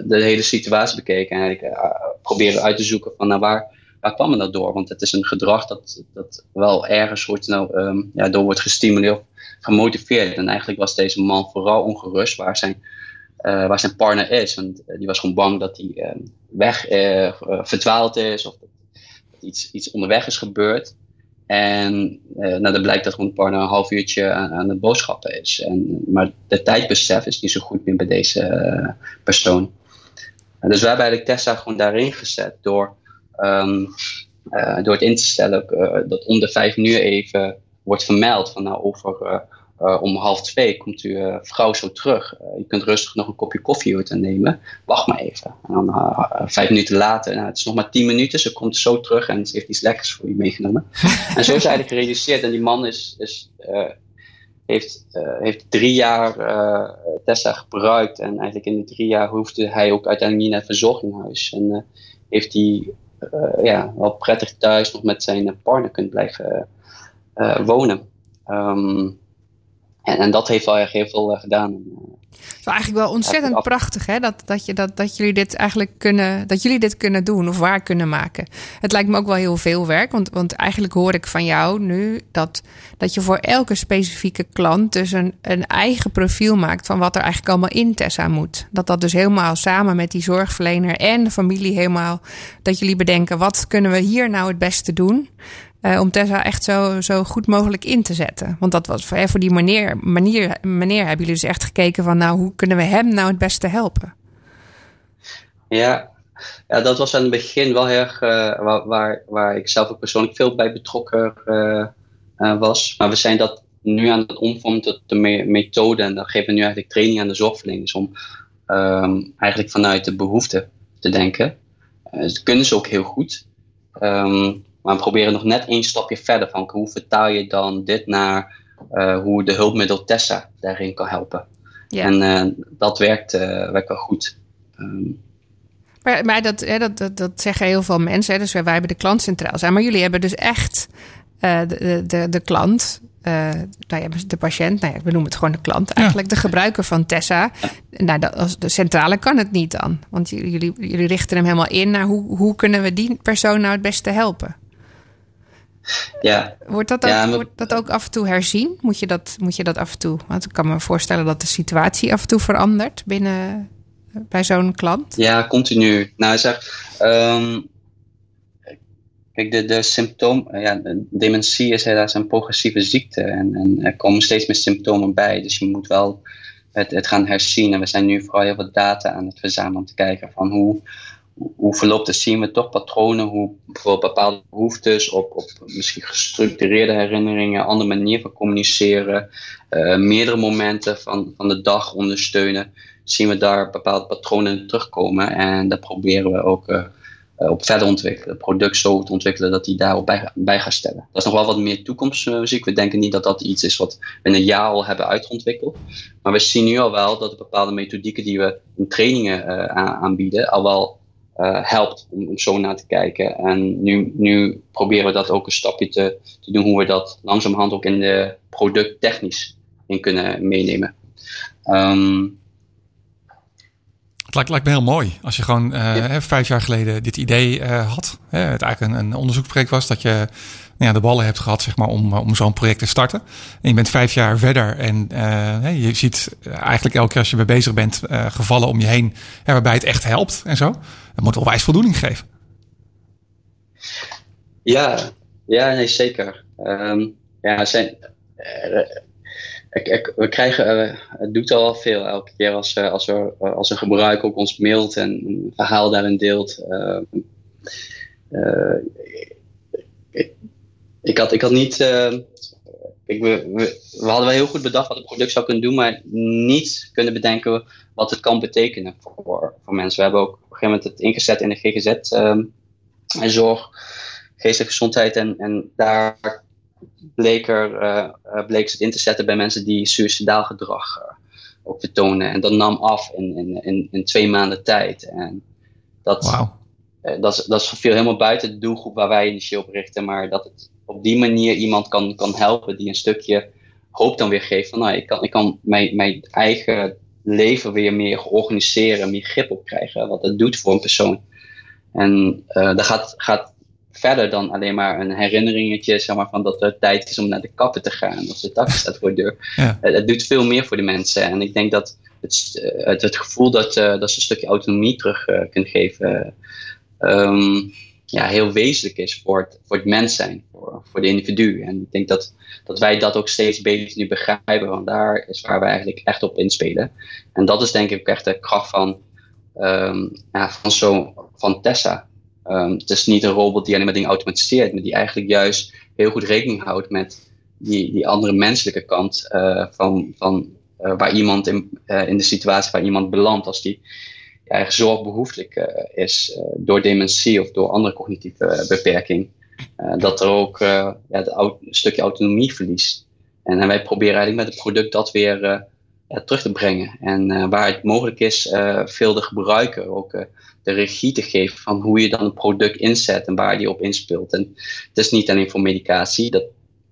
de hele situatie bekeken en eigenlijk proberen uit te zoeken van nou, waar, waar kwam dat door? Want het is een gedrag dat, dat wel ergens wordt, nou, um, ja, door wordt gestimuleerd, gemotiveerd. En eigenlijk was deze man vooral ongerust waar zijn, waar zijn partner is. Want die was gewoon bang dat hij weg verdwaald is of dat iets, iets onderweg is gebeurd. En uh, nou, dan blijkt dat gewoon partner een half uurtje aan, het boodschappen is. En, maar de tijdbesef is niet zo goed meer bij deze uh, persoon. Dus we hebben eigenlijk Tessa gewoon daarin gezet door, uh, door het in te stellen dat om de vijf uur even wordt vermeld van nou over uh, om half twee komt uw uh, vrouw zo terug. Uh, je kunt rustig nog een kopje koffie uit nemen. Wacht maar even. En dan vijf minuten later, nou, het is nog maar tien minuten, ze komt zo terug en ze heeft iets lekkers voor je meegenomen. en zo is eigenlijk gereduceerd. En die man is, is, heeft, heeft drie jaar Tessa gebruikt. En eigenlijk in die drie jaar hoefde hij ook uiteindelijk niet naar het verzorginghuis. En heeft hij ja, wel prettig thuis nog met zijn partner kunt blijven wonen. Ehm, en, en, dat heeft wel erg heel veel gedaan.
Het is eigenlijk wel ontzettend prachtig hè? Dat, dat, je, dat, dat, jullie dit eigenlijk kunnen, dat jullie dit kunnen doen of waar kunnen maken. Het lijkt me ook wel heel veel werk, want, want eigenlijk hoor ik van jou nu dat, dat je voor elke specifieke klant dus een, een eigen profiel maakt van wat er eigenlijk allemaal in Tessa moet. Dat dat dus helemaal samen met die zorgverlener en de familie helemaal, dat jullie bedenken wat kunnen we hier nou het beste doen. Uh, om Tessa echt zo, zo goed mogelijk in te zetten. Want dat was voor, die manier, manier, manier hebben jullie dus echt gekeken van nou, hoe kunnen we hem nou het beste helpen?
Ja, ja dat was aan het begin wel heel erg uh, waar, waar, waar, ik zelf ook persoonlijk veel bij betrokken uh, was. Maar we zijn dat nu aan het omvormen tot de me methode. En dan geven we nu eigenlijk training aan de zorgverleners om um, eigenlijk vanuit de behoefte te denken. dat kunnen ze ook heel goed. Um, maar we proberen nog net één stapje verder van hoe vertaal je dan dit naar uh, hoe de hulpmiddel Tessa daarin kan helpen. Ja. En uh, dat werkt, uh, werkt wel goed. Um,
maar, maar dat, hè, dat, dat, dat, zeggen heel veel mensen. Hè, dus wij, wij hebben de klant centraal zijn. Maar jullie hebben dus echt de, de, de klant nou ja, de patiënt, nou ja, we noemen het gewoon de klant eigenlijk, de gebruiker van Tessa. Nou, dat, als de centrale kan het niet dan. Want jullie, jullie richten hem helemaal in naar hoe, hoe kunnen we die persoon nou het beste helpen?
Ja.
Wordt dat, ook, wordt dat ook af en toe herzien? Moet je dat, moet je dat af en toe? Want ik kan me voorstellen dat de situatie af en toe verandert binnen bij zo'n klant.
Ja, continu. Nou, zeg, um, kijk, de, de symptoom, ja, dementie is helaas een progressieve ziekte en, en er komen steeds meer symptomen bij. Dus je moet wel het, het gaan herzien. En we zijn nu vooral heel veel data aan het verzamelen om te kijken van hoe hoe verloopt het? Zien we toch patronen, hoe bijvoorbeeld bepaalde behoeftes op, op misschien gestructureerde herinneringen, andere manier van communiceren, uh, meerdere momenten van, van de dag ondersteunen, zien we daar bepaalde patronen terugkomen en daar proberen we ook uh, op verder ontwikkelen. Product zo te ontwikkelen dat die daarop bij, bij stellen. Dat is nog wel wat meer toekomstmuziek. We denken niet dat dat iets is wat we in een jaar al hebben uitgeontwikkeld. Maar we zien nu al wel dat de bepaalde methodieken die we in trainingen aanbieden, al wel uh, helpt om, om, zo naar te kijken. En nu, nu proberen we dat ook een stapje te, te doen, hoe we dat langzamerhand ook in de product technisch in kunnen meenemen.
Het lijkt, lijkt, me heel mooi als je gewoon uh, vijf jaar geleden dit idee uh, had. Hè, het eigenlijk een, een onderzoeksproject was dat je nou ja, de ballen hebt gehad zeg maar, om, om zo'n project te starten. En je bent vijf jaar verder en uh, je ziet eigenlijk elke keer als je mee bezig bent gevallen om je heen waarbij het echt helpt en zo. Dat moet wel wijs voldoening geven.
Ja, ja nee, zeker. Um, ja, zijn, ik, ik, we krijgen, uh, het doet al wel veel elke keer als, uh, als, er, als een gebruiker ook ons mailt en een verhaal daarin deelt. Ik, ik, had, ik had niet. ik, we, we, hadden wel heel goed bedacht wat het product zou kunnen doen, maar niet kunnen bedenken wat het kan betekenen voor, voor mensen. We hebben ook op een gegeven moment het ingezet in de GGZ um, en zorg, geestelijke gezondheid en, en daar bleek, er, uh, bleek het in te zetten bij mensen die suicidaal gedrag uh, ook vertonen. En dat nam af in, in, in, in twee maanden tijd. En dat, wow. uh, dat, is, dat is veel helemaal buiten de doelgroep waar wij initieel op richten. Maar dat het op die manier iemand kan, kan helpen die een stukje hoop dan weer geeft. Van nou, ik kan, ik kan mijn, mijn eigen leven weer meer organiseren, meer grip op krijgen. Wat dat doet voor een persoon. En dat gaat, gaat verder dan alleen maar een herinneringetje, zeg maar, van dat het tijd is om naar de kappen te gaan. Of de taxi staat voor de deur. Ja. Het, het, doet veel meer voor de mensen. En ik denk dat het, eh, het, het gevoel dat, uh, dat ze een stukje autonomie terug uh, kunnen geven, um, ja, heel wezenlijk is voor het, voor het mens zijn, voor, voor de individu. En ik denk dat, dat wij dat ook steeds beter nu begrijpen, want daar is waar we eigenlijk echt op inspelen. En dat is denk ik ook echt de kracht van, um, ja, van, zo, van Tessa. Um, het is niet een robot die alleen maar dingen automatiseert, maar die eigenlijk juist heel goed rekening houdt met die, die andere menselijke kant uh, van, van uh, waar iemand in, uh, in de situatie waar iemand belandt als die eigen zorgbehoeftig is door dementie of door andere cognitieve beperking. dat er ook ja, een stukje autonomie verliest. En, en, wij proberen eigenlijk met het product dat weer terug te brengen. En waar het mogelijk is, veel de gebruiker ook de regie te geven van hoe je dan een product inzet en waar die op inspeelt. En het is niet alleen voor medicatie, dat,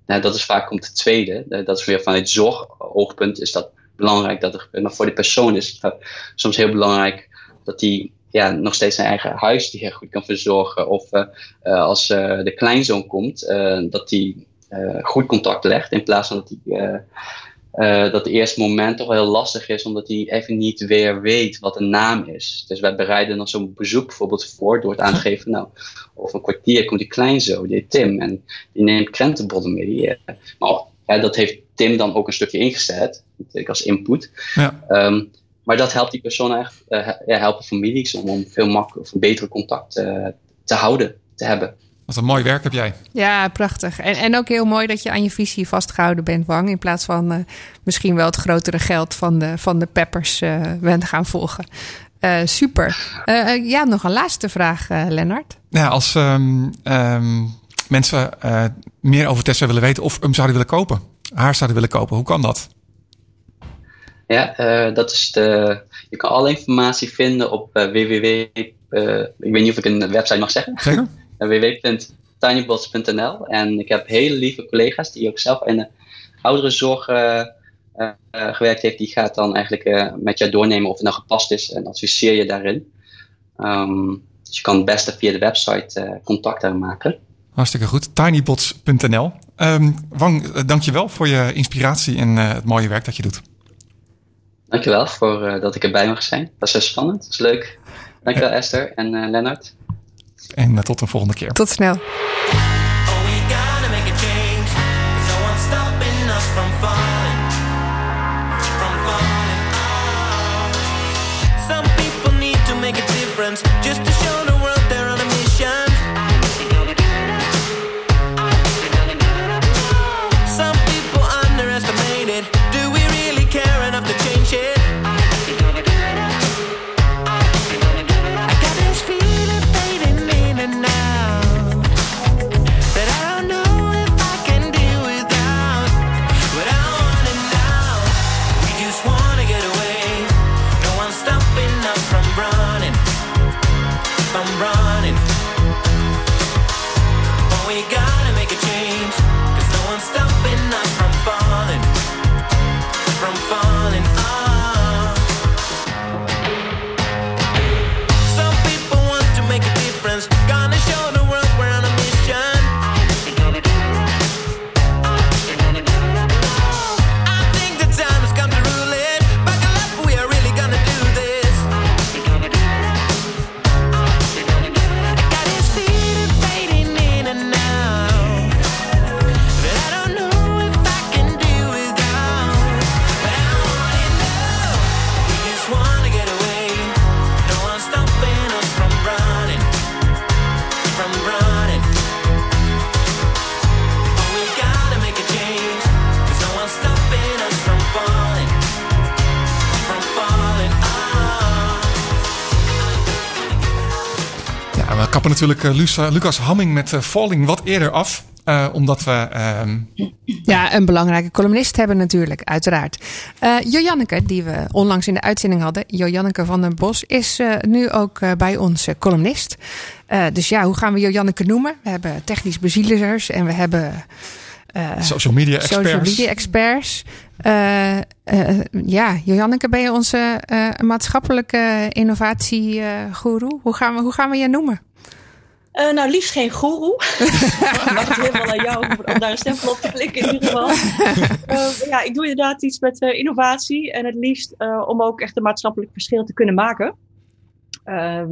dat is vaak komt het tweede. Dat is weer vanuit zorgoogpunt is dat belangrijk dat er, maar voor de persoon is soms heel belangrijk dat die ja, nog steeds zijn eigen huisdier goed kan verzorgen. Of als de kleinzoon komt, dat die goed contact legt. In plaats van dat hij uh, dat het eerste moment toch wel heel lastig is, omdat hij even niet weer weet wat een naam is. Dus wij bereiden dan zo'n bezoek bijvoorbeeld voor door het aan te geven, nou, over een kwartier komt die kleinzoon, die Tim, en die neemt krentenbollen mee. Die, maar ja, dat heeft Tim dan ook een stukje ingezet, natuurlijk als input. Ja. Um, maar dat helpt die persoon echt, uh, ja, helpen families om, om veel makkelijker of een betere contact te houden, te hebben.
Wat een mooi werk heb jij.
Ja, prachtig. En, en ook heel mooi dat je aan je visie vastgehouden bent, Wang. In plaats van uh, misschien wel het grotere geld van de, van de peppers uh, bent gaan volgen. Uh, super. ja, nog een laatste vraag, Lennart.
Ja, als um, um, mensen meer over Tessa willen weten of hem zouden willen kopen, haar zouden willen kopen, hoe kan dat?
Ja, dat is de. Je kan alle informatie vinden op www. ik weet niet of ik een website mag zeggen.
Zeker
www.tinybots.nl. En ik heb hele lieve collega's die ook zelf in de ouderenzorg uh, uh, gewerkt heeft. Die gaat dan eigenlijk uh, met jou doornemen of het nou gepast is en adviseer je daarin. Um, dus je kan het beste via de website contact maken.
Hartstikke goed. Tinybots.nl. Um, Wang, dankjewel voor je inspiratie en het mooie werk dat je doet.
Dankjewel voor dat ik erbij mag zijn. Dat is zo spannend. Dat is leuk. Dankjewel Esther en Lennart.
En tot een volgende keer.
Tot snel. just I'm running. Oh, we got.
Natuurlijk uh, Lucas Hamming met uh, Falling wat eerder af. Uh, omdat we. Uh...
Ja, een belangrijke columnist hebben, natuurlijk, uiteraard. Uh, Jojanneke, die we onlangs in de uitzending hadden, Jojanneke van den Bos, is nu ook bij ons columnist. dus ja, hoe gaan we Jojanneke noemen? We hebben technisch bezielers en we hebben.
social media experts.
Social media experts. ja, Jojanneke, ben je onze maatschappelijke innovatiegoeroe? hoe, gaan we, hoe gaan we je noemen?
Uh, nou, liefst geen goeroe. Mag het helemaal aan jou om daar een stempel op te klikken in ieder geval. Uh, ja, ik doe inderdaad iets met uh, innovatie en het liefst om ook echt een maatschappelijk verschil te kunnen maken.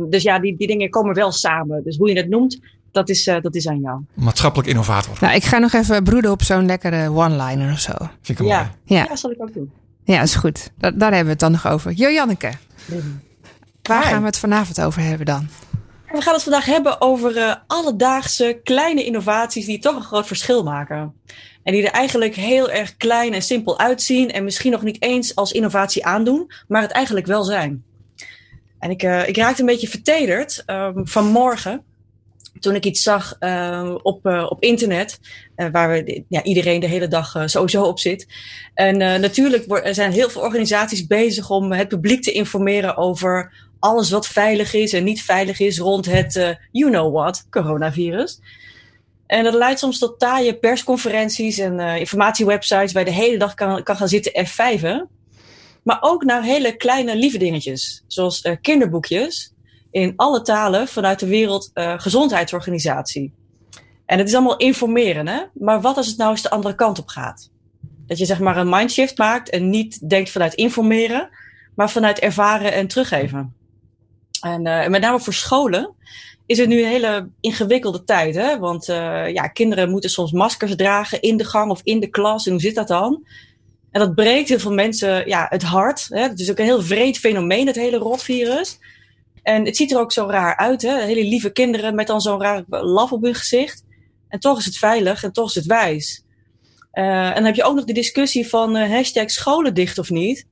dus ja, die, die dingen komen wel samen. Dus hoe je het noemt, dat is, dat is aan jou.
Maatschappelijk innovator.
Nou, ik ga nog even broeden op zo'n lekkere one-liner of zo.
Vind ik
ja. Ja. ja, zal ik ook doen.
Ja, is goed. daar hebben we het dan nog over. Jojanneke, waar gaan we het vanavond over hebben dan?
We gaan het vandaag hebben over uh, alledaagse kleine innovaties die toch een groot verschil maken. En die er eigenlijk heel erg klein en simpel uitzien en misschien nog niet eens als innovatie aandoen, maar het eigenlijk wel zijn. En ik, uh, ik raakte een beetje vertederd um, vanmorgen toen ik iets zag uh, op, uh, op internet, waar we, ja, iedereen de hele dag sowieso op zit. En natuurlijk er zijn heel veel organisaties bezig om het publiek te informeren over alles wat veilig is en niet veilig is rond het, you know what, coronavirus. En dat leidt soms tot taaie persconferenties en informatiewebsites waar je de hele dag kan, kan gaan zitten F5. Maar ook naar hele kleine lieve dingetjes, zoals kinderboekjes in alle talen vanuit de Wereldgezondheidsorganisatie. en het is allemaal informeren, hè? Maar wat als het nou eens de andere kant op gaat? Dat je zeg maar een mindshift maakt en niet denkt vanuit informeren, maar vanuit ervaren en teruggeven. En uh, met name voor scholen is het nu een hele ingewikkelde tijd, hè? Want uh, ja, kinderen moeten soms maskers dragen in de gang of in de klas. En hoe zit dat dan? En dat breekt heel veel mensen ja, het hart. Hè? Het is ook een heel vreed fenomeen, het hele rotvirus. En het ziet er ook zo raar uit, hè? Hele lieve kinderen met dan zo'n raar laf op hun gezicht. En toch is het veilig en toch is het wijs. Uh, en dan heb je ook nog de discussie van hashtag scholen dicht of niet.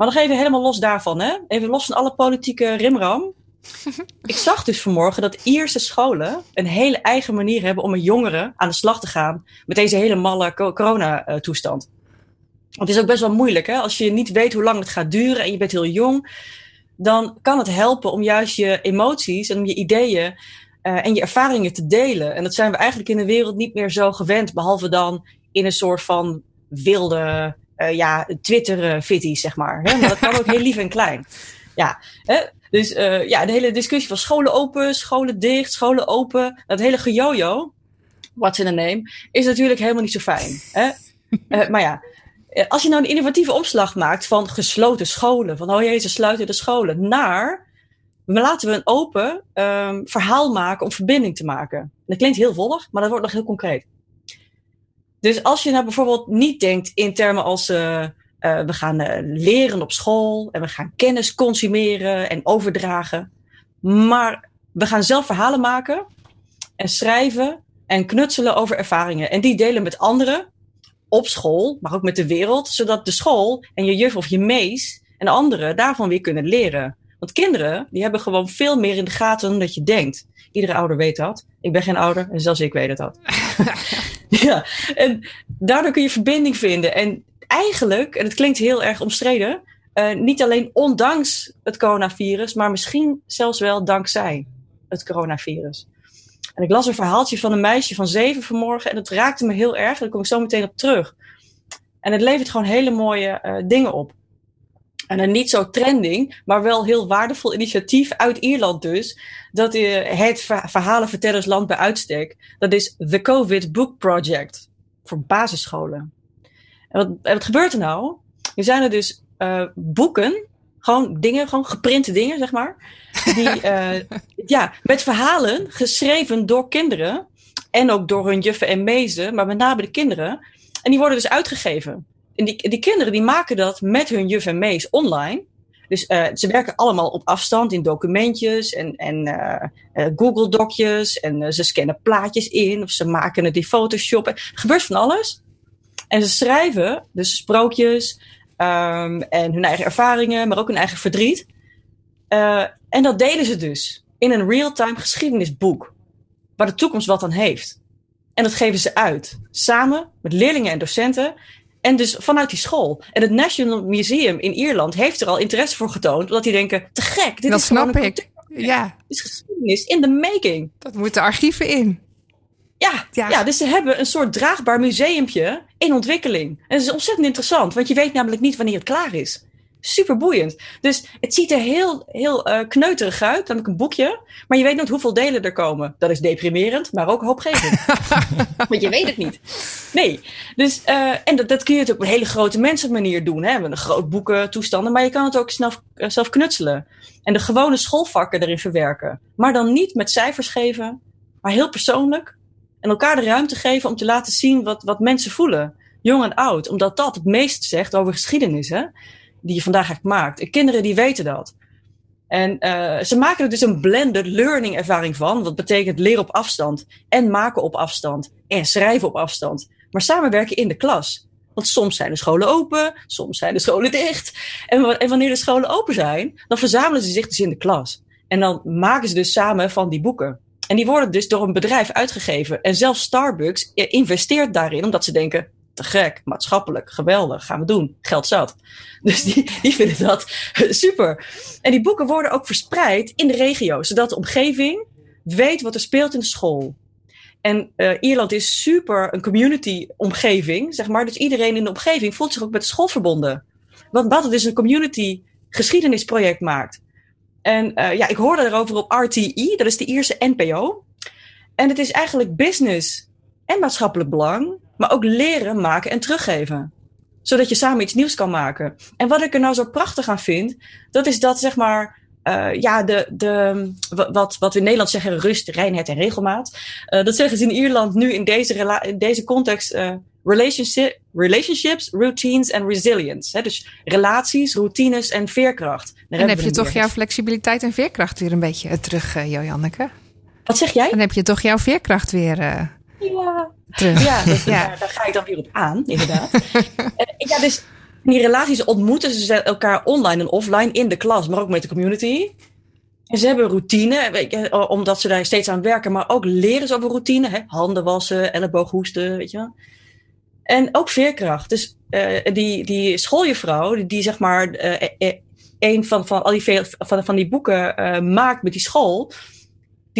Maar nog even helemaal los daarvan, hè? Even los van alle politieke rimram. Ik zag dus vanmorgen dat Ierse scholen een hele eigen manier hebben om met jongeren aan de slag te gaan met deze hele malle corona-toestand. Want het is ook best wel moeilijk, hè? Als je niet weet hoe lang het gaat duren en je bent heel jong, dan kan het helpen om juist je emoties en om je ideeën uh, en je ervaringen te delen. En dat zijn we eigenlijk in de wereld niet meer zo gewend, behalve dan in een soort van wilde uh, ja, Twitter-fitties, zeg maar. Hè? Maar dat kan ook heel lief en klein. Ja, hè? dus uh, ja, de hele discussie van scholen open, scholen dicht, scholen open, dat hele gejojo, what's in a name, is natuurlijk helemaal niet zo fijn. Hè? maar ja, eh, als je nou een innovatieve omslag maakt van gesloten scholen, van oh jee, ze sluiten de scholen, naar laten we een open um, verhaal maken om verbinding te maken. Dat klinkt heel volg, maar dat wordt nog heel concreet. Dus als je nou bijvoorbeeld niet denkt in termen als uh, uh, we gaan uh, leren op school en we gaan kennis consumeren en overdragen, maar we gaan zelf verhalen maken en schrijven en knutselen over ervaringen en die delen met anderen op school, maar ook met de wereld, zodat de school en je juf of je mees en anderen daarvan weer kunnen leren. Want kinderen, die hebben gewoon veel meer in de gaten dan dat je denkt. Iedere ouder weet dat. Ik ben geen ouder en zelfs ik weet het dat. ja, en daardoor kun je verbinding vinden. En eigenlijk, en het klinkt heel erg omstreden, uh, niet alleen ondanks het coronavirus, maar misschien zelfs wel dankzij het coronavirus. En ik las een verhaaltje van een meisje van zeven vanmorgen en dat raakte me heel erg. Daar kom ik zo meteen op terug. En het levert gewoon hele mooie uh, dingen op. En een niet zo trending, maar wel heel waardevol initiatief uit Ierland dus. Dat uh, het verhalenvertellersland bij uitstek. Dat is The COVID Book Project. Voor basisscholen. En wat, en wat gebeurt er nou? Er zijn er dus uh, boeken gewoon dingen, gewoon geprinte dingen, zeg maar. Die, uh, ja, met verhalen geschreven door kinderen. En ook door hun juffen en mezen, maar met name de kinderen. En die worden dus uitgegeven. En die, die kinderen die maken dat met hun juf en mees online. Dus uh, ze werken allemaal op afstand in documentjes en, en uh, Google Docjes. En ze scannen plaatjes in of ze maken het in Photoshop. Er gebeurt van alles. En ze schrijven dus sprookjes, Um, en hun eigen ervaringen, maar ook hun eigen verdriet. En dat delen ze dus in een real-time geschiedenisboek. Waar de toekomst wat aan heeft. En dat geven ze uit. Samen met leerlingen en docenten. En dus vanuit die school. En het National Museum in Ierland heeft er al interesse voor getoond. Omdat die denken, te gek. Dit
dat
is
snap ik. Ja.
Dit is geschiedenis in the making.
Dat moeten archieven in.
Ja, ja. ja, dus ze hebben een soort draagbaar museumpje in ontwikkeling. En dat is ontzettend interessant, want je weet namelijk niet wanneer het klaar is. Super boeiend. Dus het ziet er heel, heel uh, kneuterig uit, namelijk een boekje. Maar je weet nooit hoeveel delen er komen. Dat is deprimerend, maar ook hoopgevend. want je weet het niet. Nee. Dus, uh, en dat, dat kun je het op een hele grote mensenmanier doen. Hè? Met een groot boeken, toestanden. Maar je kan het ook snel, uh, zelf knutselen. En de gewone schoolvakken erin verwerken. Maar dan niet met cijfers geven, maar heel persoonlijk en elkaar de ruimte geven om te laten zien wat, wat mensen voelen. Jong en oud. Omdat dat het meest zegt over geschiedenis, hè? Die je vandaag echt maakt. En kinderen die weten dat. En uh, ze maken er dus een blended learning ervaring van. Wat betekent leren op afstand. En maken op afstand. En schrijven op afstand. Maar samenwerken in de klas. Want soms zijn de scholen open, soms zijn de scholen dicht. En, en wanneer de scholen open zijn, dan verzamelen ze zich dus in de klas. En dan maken ze dus samen van die boeken. En die worden dus door een bedrijf uitgegeven. En zelfs Starbucks investeert daarin, omdat ze denken: te gek, maatschappelijk, geweldig, gaan we doen, geld zat. Dus die, die vinden dat super. En die boeken worden ook verspreid in de regio, zodat de omgeving weet wat er speelt in de school. En uh, Ierland is super een community omgeving, zeg maar. Dus iedereen in de omgeving voelt zich ook met de school verbonden. Want wat het dus een community geschiedenisproject maakt. En uh, ja, ik hoorde erover op RTE, dat is de Ierse NPO. En het is eigenlijk business en maatschappelijk belang, maar ook leren, maken en teruggeven. Zodat je samen iets nieuws kan maken. En wat ik er nou zo prachtig aan vind, dat is dat zeg maar uh, ja, de, de, wat, wat we in Nederland zeggen, rust, reinheid en regelmaat. Uh, dat zeggen ze in Ierland nu in deze, in deze context uh, relationship, relationships, routines en resilience. Hè? Dus relaties, routines en veerkracht.
Daar en heb je toch jouw flexibiliteit en veerkracht weer een beetje terug, Jojanneke?
Wat zeg jij?
Dan heb je toch jouw veerkracht weer
ja. terug. Ja, ja. Daar, daar, ga ik dan weer op aan, inderdaad. ja, dus in die relaties ontmoeten ze elkaar online en offline in de klas, maar ook met de community. En ze hebben routine, je, omdat ze daar steeds aan werken, maar ook leren ze over routine. Hè? Handen wassen, elleboog hoesten, weet je En ook veerkracht. Dus uh, die, die schooljuffrouw, die, die zeg maar uh, een van, van al die, van, van die boeken uh, maakt met die school,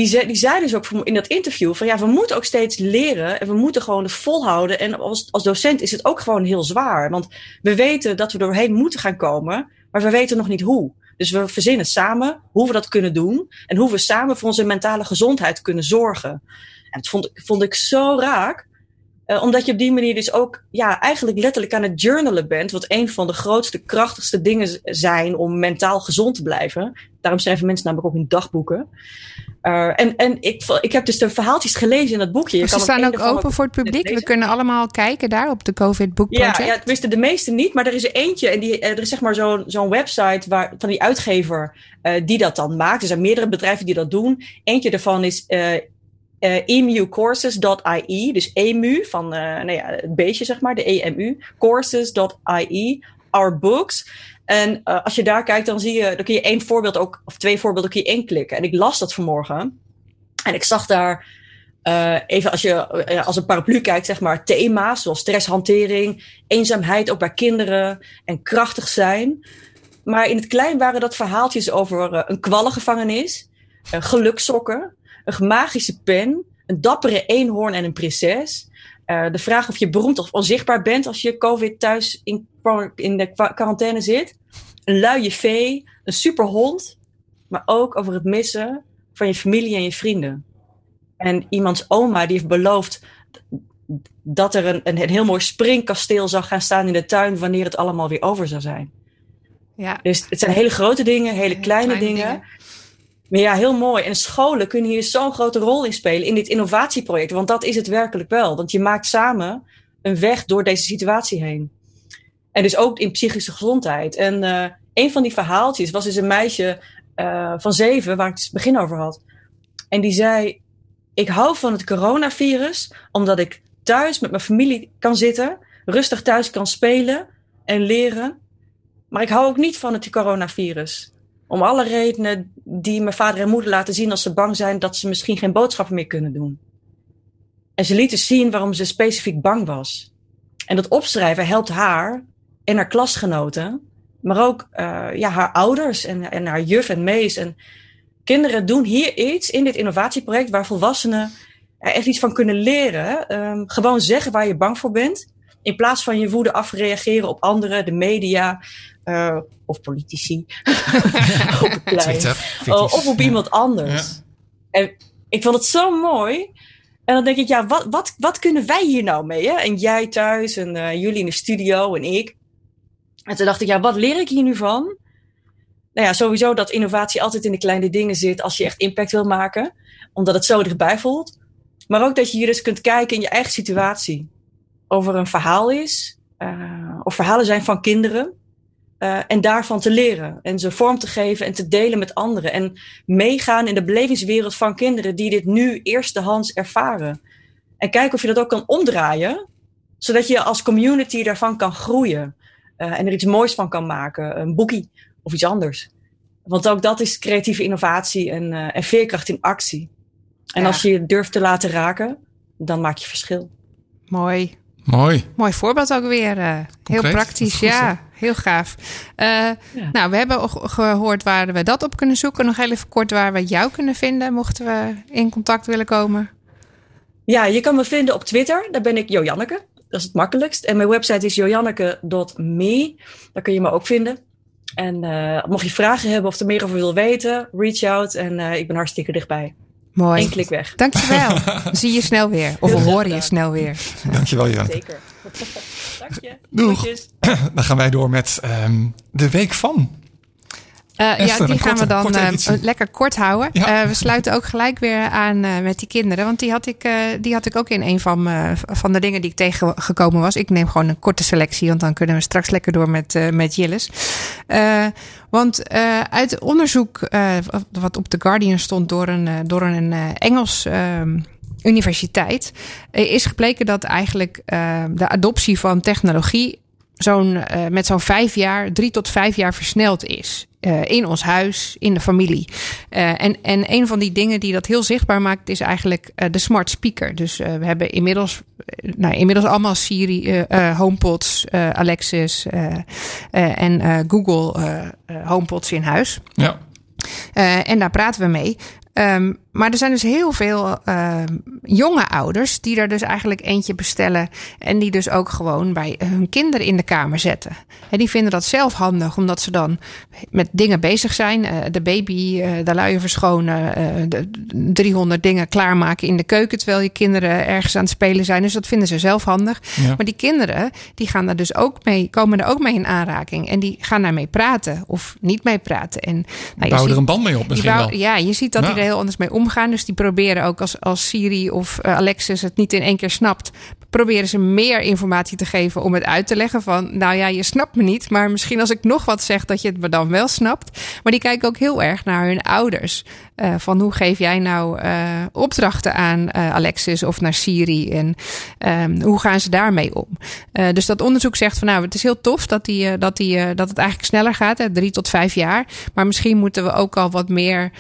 die, ze, die zei dus ook in dat interview van ja, we moeten ook steeds leren en we moeten gewoon volhouden. En als, als docent is het ook gewoon heel zwaar. Want we weten dat we doorheen moeten gaan komen, maar we weten nog niet hoe. Dus we verzinnen samen hoe we dat kunnen doen en hoe we samen voor onze mentale gezondheid kunnen zorgen. En dat vond, vond ik zo raak. Uh, omdat je op die manier dus ook ja, eigenlijk letterlijk aan het journalen bent. Wat een van de grootste, krachtigste dingen zijn om mentaal gezond te blijven. Daarom schrijven mensen namelijk ook in dagboeken. Uh, en en ik, ik heb dus de verhaaltjes gelezen in dat boekje.
Je ze kan staan ook open voor het publiek. We kunnen allemaal kijken daar op de COVID Book Project.
Ja, ja tenminste de meeste niet. Maar er is er eentje. En die, er is zeg maar zo'n zo'n website waar, van die uitgever uh, die dat dan maakt. Er zijn meerdere bedrijven die dat doen. Eentje daarvan is uh, uh, emucourses.ie, dus emu van uh, nou ja, het beestje zeg maar, de EMU, courses.ie, our books. En uh, als je daar kijkt, dan zie je, dan kun je één voorbeeld ook, of twee voorbeelden kun je inklikken. En ik las dat vanmorgen. En ik zag daar, even als je als een paraplu kijkt, zeg maar, thema's zoals stresshantering, eenzaamheid ook bij kinderen en krachtig zijn. Maar in het klein waren dat verhaaltjes over een kwallengevangenis, geluksokken, een magische pen, een dappere eenhoorn en een prinses. Uh, de vraag of je beroemd of onzichtbaar bent als je COVID thuis in, in de quarantaine zit. Een luie vee, een superhond, maar ook over het missen van je familie en je vrienden. En iemands oma die heeft beloofd dat er een, een, een heel mooi springkasteel zou gaan staan in de tuin wanneer het allemaal weer over zou zijn. Ja. Dus het zijn hele grote dingen, hele, kleine, dingen. dingen. Maar ja, heel mooi. En scholen kunnen hier zo'n grote rol in spelen in dit innovatieproject. Want dat is het werkelijk wel. Want je maakt samen een weg door deze situatie heen. En dus ook in psychische gezondheid. En uh, een van die verhaaltjes was dus een meisje uh, van zeven, waar ik het begin over had. En die zei: Ik hou van het coronavirus, omdat ik thuis met mijn familie kan zitten, rustig thuis kan spelen en leren. Maar ik hou ook niet van het coronavirus. Om alle redenen die mijn vader en moeder laten zien als ze bang zijn dat ze misschien geen boodschappen meer kunnen doen. En ze lieten zien waarom ze specifiek bang was. En dat opschrijven helpt haar en haar klasgenoten, maar ook uh, ja, haar ouders en, en haar juf en mees. En kinderen doen hier iets in dit innovatieproject waar volwassenen er echt iets van kunnen leren. Um, gewoon zeggen waar je bang voor bent. In plaats van je woede afreageren op anderen, de media, uh, of politici. op het plein. Uh, of op iemand anders. Ja. En ik vond het zo mooi. En dan denk ik, ja, wat, wat, wat kunnen wij hier nou mee? Hè? En jij thuis en uh, jullie in de studio en ik. En toen dacht ik, ja, wat leer ik hier nu van? Nou ja, sowieso dat innovatie altijd in de kleine dingen zit als je echt impact wil maken. Omdat het zo dichtbij voelt. Maar ook dat je hier dus kunt kijken in je eigen situatie. Over een verhaal is. Uh, of verhalen zijn van kinderen. Uh, en daarvan te leren. En ze vorm te geven en te delen met anderen. En meegaan in de belevingswereld van kinderen die dit nu eerstehands ervaren. En kijken of je dat ook kan omdraaien. Zodat je als community daarvan kan groeien. Uh, en er iets moois van kan maken. Een boekie of iets anders. Want ook dat is creatieve innovatie en, uh, en veerkracht in actie. En
Ja.
als je je durft te laten raken, dan maak je verschil.
Mooi.
Mooi.
Mooi voorbeeld ook weer. eh, heel praktisch, ja. Heel gaaf. Eh, Nou, we hebben gehoord waar we dat op kunnen zoeken. Nog heel even kort waar we jou kunnen vinden, mochten we in contact willen komen.
Ja, je kan me vinden op Twitter. Daar ben ik Jojanneke. Dat is het makkelijkst. En mijn website is jojanneke.me. Daar kun je me ook vinden. En eh, mocht je vragen hebben of er meer over wil weten, reach out. En eh, ik ben hartstikke dichtbij.
Mooi.
Eén klik weg.
Dankjewel. Zie je snel weer. Of we horen je snel weer.
Dankjewel, Jan.
Zeker. Dank je.
Doeg. Dan gaan wij door met ehm, de week van.
Eh, ja, die gaan we dan eh, lekker kort houden.
Ja.
Eh, we sluiten ook gelijk weer aan met die kinderen. Want die had, ik, die had ik ook in een van, van de dingen die ik tegengekomen was. Ik neem gewoon een korte selectie, want dan kunnen we straks lekker door met, met Jillis. Want uit onderzoek wat op The Guardian stond door een, door een Engels ehm, universiteit... is gebleken dat eigenlijk de adoptie van technologie zo'n, met zo'n vijf jaar, drie tot vijf jaar versneld is. Eh, in ons huis, in de familie. Eh, en, en een van die dingen die dat heel zichtbaar maakt, is eigenlijk eh, de smart speaker. Dus we hebben inmiddels, nou, inmiddels allemaal Siri, HomePods, Alexis en Google HomePods in huis.
Ja.
En daar praten we mee. Ehm, maar er zijn dus heel veel ehm, jonge ouders die er dus eigenlijk eentje bestellen. En die dus ook gewoon bij hun kinderen in de kamer zetten. En die vinden dat zelf handig, omdat ze dan met dingen bezig zijn. Eh, de baby, eh, de luier verschonen, eh, de 300 dingen klaarmaken in de keuken. Terwijl je kinderen ergens aan het spelen zijn. Dus dat vinden ze zelf handig.
Ja.
Maar die kinderen, die gaan er dus ook mee, komen er ook mee in aanraking. En die gaan daarmee praten of niet mee praten. En, nou, je
Bouw
ziet-
er een band mee op misschien
die bouw-
wel.
Ja, je ziet dat
Ja.
die er heel anders mee omgaan. Dus die proberen ook als, als Siri of eh, Alexis het niet in één keer snapt. Proberen ze meer informatie te geven om het uit te leggen. Van nou ja, je snapt me niet. Maar misschien als ik nog wat zeg dat je het me dan wel snapt. Maar die kijken ook heel erg naar hun ouders. Eh, van hoe geef jij nou eh, opdrachten aan Alexis of naar Siri? En ehm, hoe gaan ze daarmee om? Dus dat onderzoek zegt van nou, het is heel tof dat, die, dat, die, dat het eigenlijk sneller gaat. Hè, drie tot vijf jaar. Maar misschien moeten we ook al wat meer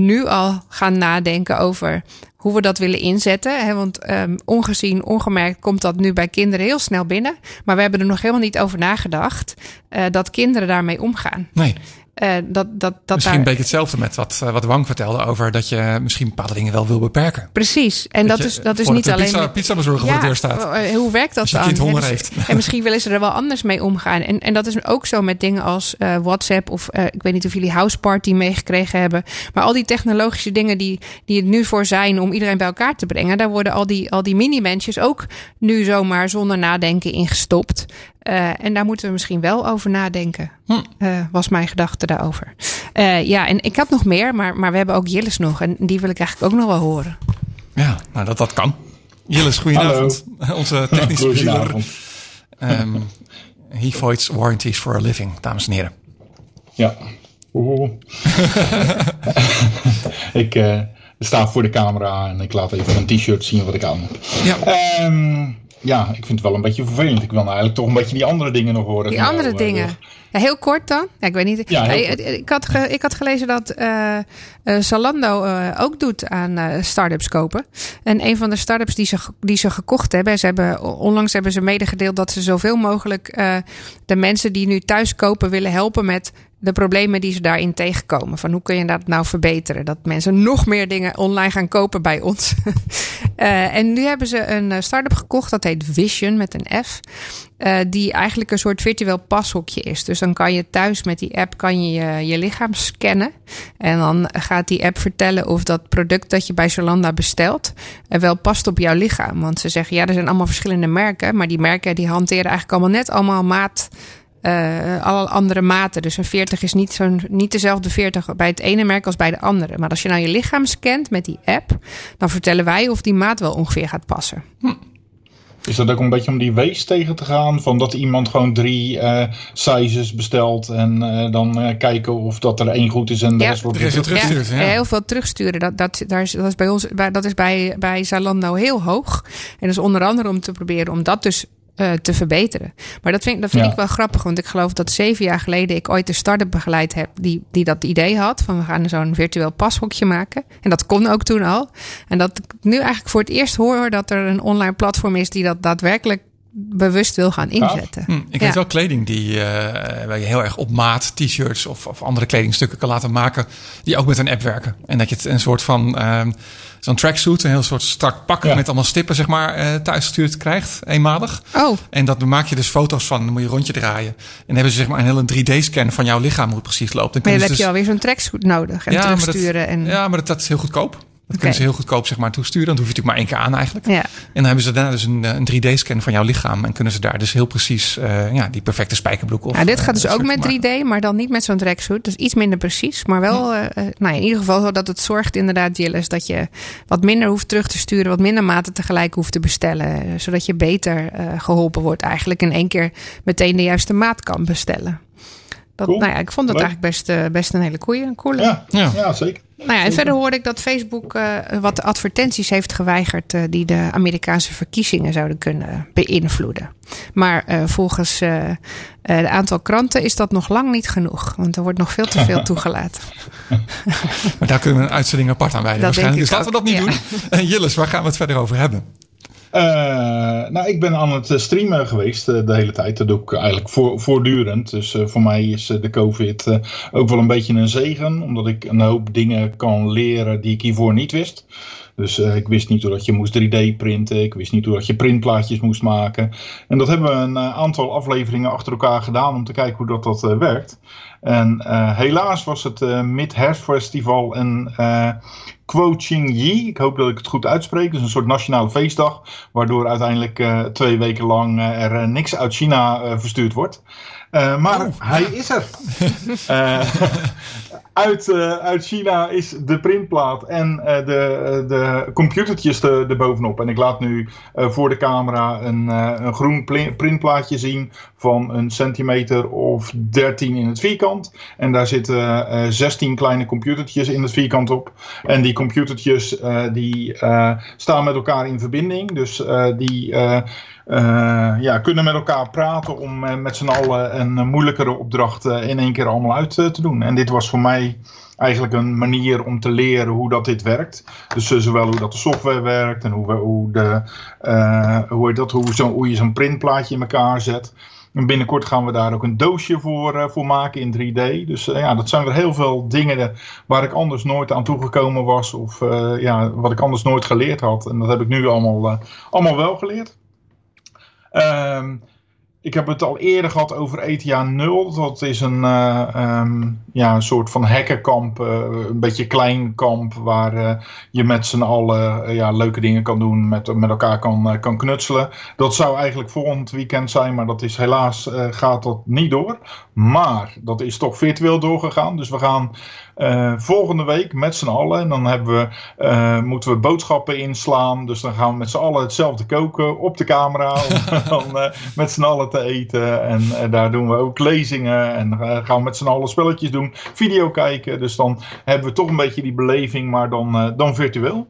nu al gaan nadenken over hoe we dat willen inzetten. Hè? Want ehm, ongezien, ongemerkt komt dat nu bij kinderen heel snel binnen. Maar we hebben er nog helemaal niet over nagedacht eh, dat kinderen daarmee omgaan.
Nee,
Eh, dat, dat, dat
misschien
daar...
een beetje hetzelfde met wat, eh, wat Wang vertelde over dat je misschien bepaalde dingen wel wil beperken.
Precies. En dat,
je
is, dat is niet
de
alleen.
Pizza,
met-
pizza voor het eerst staat.
eh, Hoe werkt dat
Als je
dan?
kind honger
En dus-
heeft.
En misschien willen ze er wel anders mee omgaan. En, en dat is ook zo met dingen als WhatsApp of ik weet niet of jullie House Party meegekregen hebben. Maar al die technologische dingen die, die het nu voor zijn om iedereen bij elkaar te brengen. Daar worden al die, al die mini-mensjes ook nu zomaar zonder nadenken ingestopt. Eh, en daar moeten we misschien wel over nadenken.
Hm.
eh, was mijn gedachte daarover. Eh, ja, en ik had nog meer, maar, maar we hebben ook Jillis nog. En die wil ik eigenlijk ook nog wel horen.
Ja, nou dat, dat kan. Jillis, goedenavond. Onze technische bestuurder.
Goedenavond.
Ehm he voids warranties for a living, dames en heren.
Ja. Oeh. ik eh, sta voor de camera en ik laat even een t-shirt zien wat ik aan heb.
Ja,
Ehm, ja, ik vind het wel een beetje vervelend. Ik wil nou eigenlijk toch een beetje die andere dingen nog horen.
Die andere
jou, eh,
dingen.
Wil.
Ja, heel kort dan. Ja, ik weet niet.
Ja,
Nee,
kort.
ik, had ge- ik had gelezen dat eh eh, Zalando eh, ook doet aan eh start-ups kopen. En een van de start-ups die ze, die ze gekocht hebben, ze hebben, onlangs hebben ze medegedeeld dat ze zoveel mogelijk eh, de mensen die nu thuis kopen willen helpen met de problemen die ze daarin tegenkomen. Van hoe kun je dat nou verbeteren? Dat mensen nog meer dingen online gaan kopen bij ons. Eh, en nu hebben ze een eh, start-up gekocht, dat heet Vision met een F. eh, die eigenlijk een soort virtueel pashokje is. Dus dan kan je thuis met die app kan je, je je lichaam scannen. En dan gaat die app vertellen of dat product dat je bij Zalando bestelt eh, wel past op jouw lichaam. Want ze zeggen ja, er zijn allemaal verschillende merken. Maar die merken die hanteren eigenlijk allemaal net allemaal maat. Eh, alle andere maten. Dus een 40 is niet, zo'n, niet dezelfde 40 bij het ene merk als bij de andere. Maar als je nou je lichaam scant met die app, dan vertellen wij of die maat wel ongeveer gaat passen.
Is dat ook een beetje om die wees tegen te gaan? Van dat iemand gewoon drie eh, sizes bestelt en eh, dan eh, kijken of dat er één goed is en de
Ja.
rest wordt
Er terugstuurt, ja.
heel veel terugsturen. Dat, dat, daar is, dat is bij ons, bij, dat is bij, bij Zalando heel hoog. En dat is onder andere om te proberen om dat dus eh, te verbeteren. Maar dat vind, dat vind
Ja.
ik wel grappig, want ik geloof dat zeven jaar geleden ik ooit een start-up begeleid heb die, die dat idee had van we gaan zo'n virtueel pashokje maken. En dat kon ook toen al. En dat ik nu eigenlijk voor het eerst hoor dat er een online platform is die dat daadwerkelijk bewust wil gaan inzetten.
Hm, ik
Ja.
weet wel kleding die, eh, waar je heel erg op maat t-shirts of, of andere kledingstukken kan laten maken. Die ook met een app werken. En dat je het een soort van ehm, zo'n tracksuit, een heel soort strak pak
Ja.
met allemaal stippen zeg maar eh thuis gestuurd krijgt, eenmalig.
Oh,
En dat maak je dus foto's van. Dan moet je een rondje draaien. En dan hebben ze zeg maar een hele 3D-scan van jouw lichaam hoe het precies loopt. Dan
maar dan heb je
dus-
alweer zo'n tracksuit nodig en
Ja, maar dat-
terugsturen. en,
Ja, maar dat, dat is heel goedkoop. Dat
Oké.
kunnen ze heel goedkoop zeg maar toesturen. Dan hoef je natuurlijk maar één keer aan eigenlijk.
ja.
En dan hebben ze daarna dus een, eh, een 3D-scan van jouw lichaam. En kunnen ze daar dus heel precies eh, ja, die perfecte spijkerbroek of
Ja, dit
eh,
gaat dus ook
shirt
met
maken.
3D, maar dan niet met zo'n tracksuit. Dus iets minder precies. Maar wel, eh, eh, nou ja, in ieder geval zo dat het zorgt inderdaad, Jillis, dat je wat minder hoeft terug te sturen. Wat minder maten tegelijk hoeft te bestellen. eh, Zodat je beter eh, geholpen wordt eigenlijk. In één keer meteen de juiste maat kan bestellen. Dat,
Cool.
nou ja, ik vond dat
Leuk.
eigenlijk best, eh, best een hele coole.
Ja,
Ja.
ja. zeker.
Nou ja, en verder hoorde ik dat Facebook eh, wat advertenties heeft geweigerd eh, die de Amerikaanse verkiezingen zouden kunnen beïnvloeden. Maar eh, volgens het aantal kranten is dat nog lang niet genoeg, want er wordt nog veel te veel toegelaten.
Maar daar kunnen we een uitzending apart aan wijden.
Dat
waarschijnlijk. Dus laten we dat niet doen. En Jillis, waar gaan we het verder over hebben?
Eh, nou, ik ben aan het eh, streamen geweest eh, de hele tijd. Dat doe ik eigenlijk voor, voortdurend. Dus voor mij is de COVID ook wel een beetje een zegen. Omdat ik een hoop dingen kan leren die ik hiervoor niet wist. Dus ik wist niet hoe dat je moest 3D printen. Ik wist niet hoe dat je printplaatjes moest maken. En dat hebben we een aantal afleveringen achter elkaar gedaan om te kijken hoe dat, dat werkt. En helaas was het Mid-Herfstfestival en Kwo Ching Yi. Ik hoop dat ik het goed uitspreek. Dus een soort nationale feestdag. Waardoor uiteindelijk eh, twee weken lang eh, er eh, niks uit China verstuurd wordt. Maar
Oh.
hij is er. Eh, uit, eh, uit China is de printplaat en eh, de, de computertjes er erbovenop. En ik laat nu eh, voor de camera een, eh, een groen printplaatje zien van een centimeter of 13 in het vierkant. En daar zitten eh 16 kleine computertjes in het vierkant op. En die computertjes eh, die eh, staan met elkaar in verbinding. Dus eh, die eh, eh, ja, kunnen met elkaar praten om eh, met z'n allen een eh, moeilijkere opdracht eh, in één keer allemaal uit eh, te doen. En dit was voor mij eigenlijk een manier om te leren hoe dat dit werkt. Dus eh, zowel hoe dat de software werkt en hoe, hoe, de, eh, hoe, dat, hoe, hoe je zo'n printplaatje in elkaar zet. En binnenkort gaan we daar ook een doosje voor, eh, voor maken in 3D. Dus eh, ja, dat zijn weer heel veel dingen eh, waar ik anders nooit aan toegekomen was. Of eh, ja, wat ik anders nooit geleerd had. En dat heb ik nu allemaal, eh, allemaal wel geleerd. Ehm, ik heb het al eerder gehad over ETA 0. Dat is een, eh, ehm, ja, een soort van hackerkamp. eh, een beetje klein kamp waar eh, je met z'n allen ja, leuke dingen kan doen. Met, met elkaar kan, kan knutselen. Dat zou eigenlijk volgend weekend zijn. Maar dat is helaas gaat dat niet door. Maar dat is toch virtueel doorgegaan. Dus we gaan eh, volgende week met z'n allen. En dan hebben we, eh, moeten we boodschappen inslaan. Dus dan gaan we met z'n allen hetzelfde koken op de camera. Om dan eh, met z'n allen te eten. En daar doen we ook lezingen. En gaan we met z'n allen spelletjes doen. Video kijken. Dus dan hebben we toch een beetje die beleving. Maar dan, dan virtueel.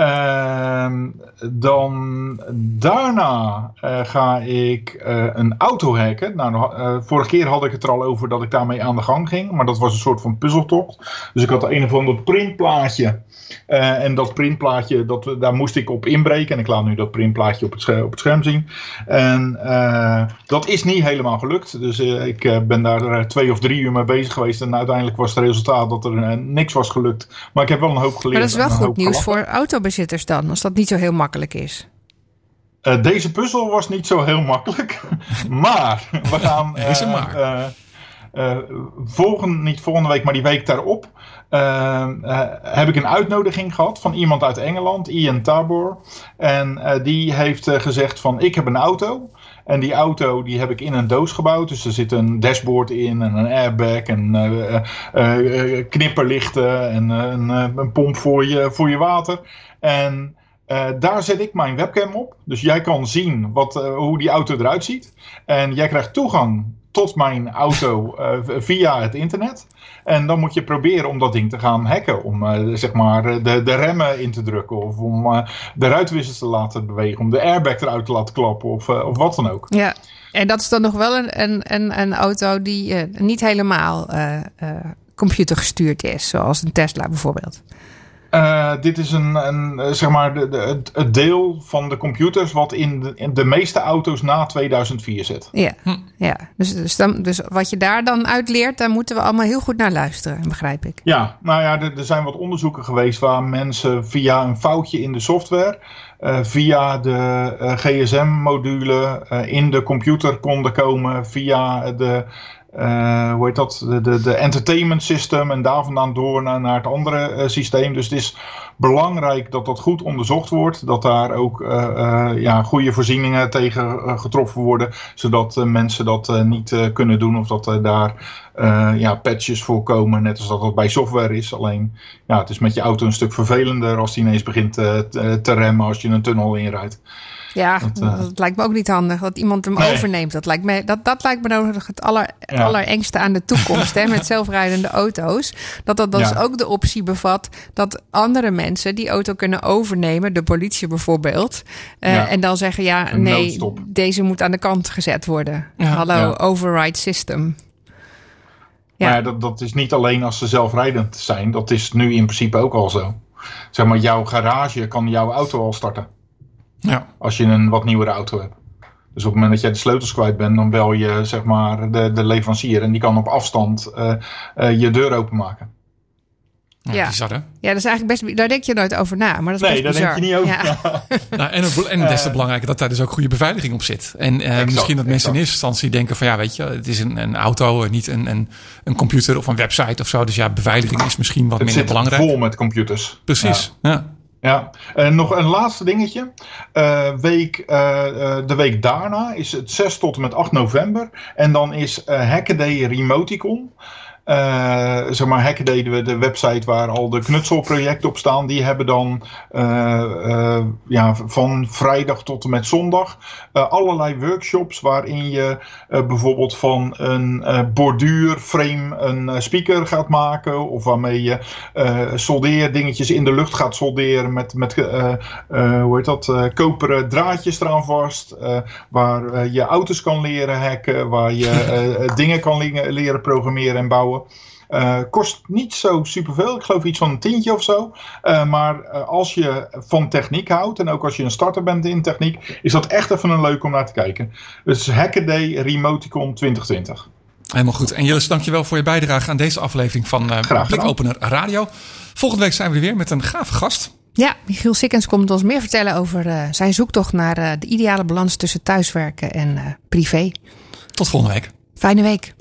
Ehm, dan daarna eh, ga ik eh, een auto hacken. Nou, eh, vorige keer had ik het er al over dat ik daarmee aan de gang ging. Maar dat was een soort van puzzeltocht. Dus ik had een of ander printplaatje. Eh, en dat printplaatje, dat, daar moest ik op inbreken. En ik laat nu dat printplaatje op het, scherm, op het scherm zien. En eh, dat is niet helemaal gelukt. Dus eh, ik ben daar twee of drie uur mee bezig geweest. En uiteindelijk was het resultaat dat er niks was gelukt. Maar ik heb wel een hoop geleerd.
Maar dat is wel goed nieuws
gelachen.
voor autobezitters dan, als dat niet zo heel makkelijk is.
Eh, deze puzzel was niet zo heel makkelijk. maar we gaan. Eh,
maar.
eh, eh, volgende, niet volgende week, maar die week daarop. Eh, eh, heb ik een uitnodiging gehad van iemand uit Engeland, Ian Tabor. En eh, die heeft eh, gezegd: van ik heb een auto. En die auto die heb ik in een doos gebouwd. Dus er zit een dashboard in en een airbag en knipperlichten en een, een pomp voor je, voor je water. En daar zet ik mijn webcam op. Dus jij kan zien wat, hoe die auto eruit ziet. En jij krijgt toegang tot mijn auto eh, via het internet. En dan moet je proberen om dat ding te gaan hacken. Om eh, zeg maar de, de remmen in te drukken. Of om eh, de ruitwissers te laten bewegen. Om de airbag eruit te laten klappen. Of, eh, of wat dan ook.
Ja, en dat is dan nog wel een, een, een, auto die eh, niet helemaal eh, eh, computergestuurd is. Zoals een Tesla bijvoorbeeld.
Eh, dit is een, een, eh, zeg maar de, de, het, deel van de computers wat in de, in de meeste auto's na 2004 zit.
Ja, ja. Dus, dus, dan, dus wat je daar dan uit leert, daar moeten we allemaal heel goed naar luisteren, begrijp ik.
Ja, nou ja, er, er zijn wat onderzoeken geweest waar mensen via een foutje in de software, eh, via de eh, GSM-module eh, in de computer konden komen, via de, eh, hoe heet dat, de, de, de entertainment system en daar vandaan door naar, naar het andere eh, systeem. Dus het is belangrijk dat dat goed onderzocht wordt, dat daar ook eh, ja, goede voorzieningen tegen getroffen worden, zodat mensen dat niet kunnen doen of dat daar ja, patches voorkomen, net als dat dat bij software is. Alleen, ja, het is met je auto een stuk vervelender als die ineens begint te remmen als je een tunnel inrijdt.
Ja,
Dat,
dat,
eh,
lijkt me ook niet handig dat iemand hem
Nee.
overneemt. Dat lijkt me, dat, dat lijkt me nog het aller,
Ja.
allerengste aan de toekomst hè, met zelfrijdende auto's. Dat dat dus
Ja.
ook de optie bevat dat andere mensen die auto kunnen overnemen, de politie bijvoorbeeld. eh,
Ja.
En dan zeggen: ja,
Een
nee,
noodstop.
deze moet aan de kant gezet worden. Hallo, override system. Ja.
Maar dat, dat is niet alleen als ze zelfrijdend zijn, dat is nu in principe ook al zo. Zeg maar, jouw garage kan jouw auto al starten.
Ja.
Als je een wat nieuwere auto hebt. Dus op het moment dat jij de sleutels kwijt bent, dan bel je zeg maar de, de leverancier en die kan op afstand eh, eh, je deur openmaken.
Ja,
Ja.
bizar, hè?
Ja, dat is eigenlijk best. Daar denk je nooit over na, maar dat is
Nee,
best
daar
bizar.
denk je niet over.
Ja.
Nou, en, het- en des te belangrijker dat daar dus ook goede beveiliging op zit. En eh,
Exact,
misschien dat mensen in eerste instantie denken van ja, weet je, het is een, een auto, en niet een, een, een computer of een website of zo. Dus ja, beveiliging is misschien wat
Het
minder
zit
belangrijk.
vol met computers.
Precies. Ja.
Ja, en nog een laatste dingetje. Eh, week, eh, de week daarna is het 6 tot en met 8 november. En dan is eh Hackaday Remoticon. Eh, zeg maar, Hackaday, de, de website waar al de knutselprojecten op staan, die hebben dan eh, eh, ja, van vrijdag tot en met zondag allerlei workshops waarin je bijvoorbeeld van een borduurframe een speaker gaat maken of waarmee je soldeerdingetjes in de lucht gaat solderen met, met hoe heet dat, koperen draadjes eraan vast, waar je auto's kan leren hacken, waar je dingen kan le- leren programmeren en bouwen. Eh, kost niet zo superveel, ik geloof iets van een tientje of zo. Eh, maar eh, als je van techniek houdt en ook als je een starter bent in techniek, is dat echt even een leuk om naar te kijken. Dus Hackaday Remoticon 2020.
Helemaal goed. En Jillis, dankjewel voor je bijdrage aan deze aflevering van eh
gedaan.
Blikopener Radio. Volgende week zijn we er weer met een gave gast.
Ja, Michiel Sikkens komt ons meer vertellen over eh, zijn zoektocht naar eh, de ideale balans tussen thuiswerken en eh, privé.
Tot volgende week.
Fijne week.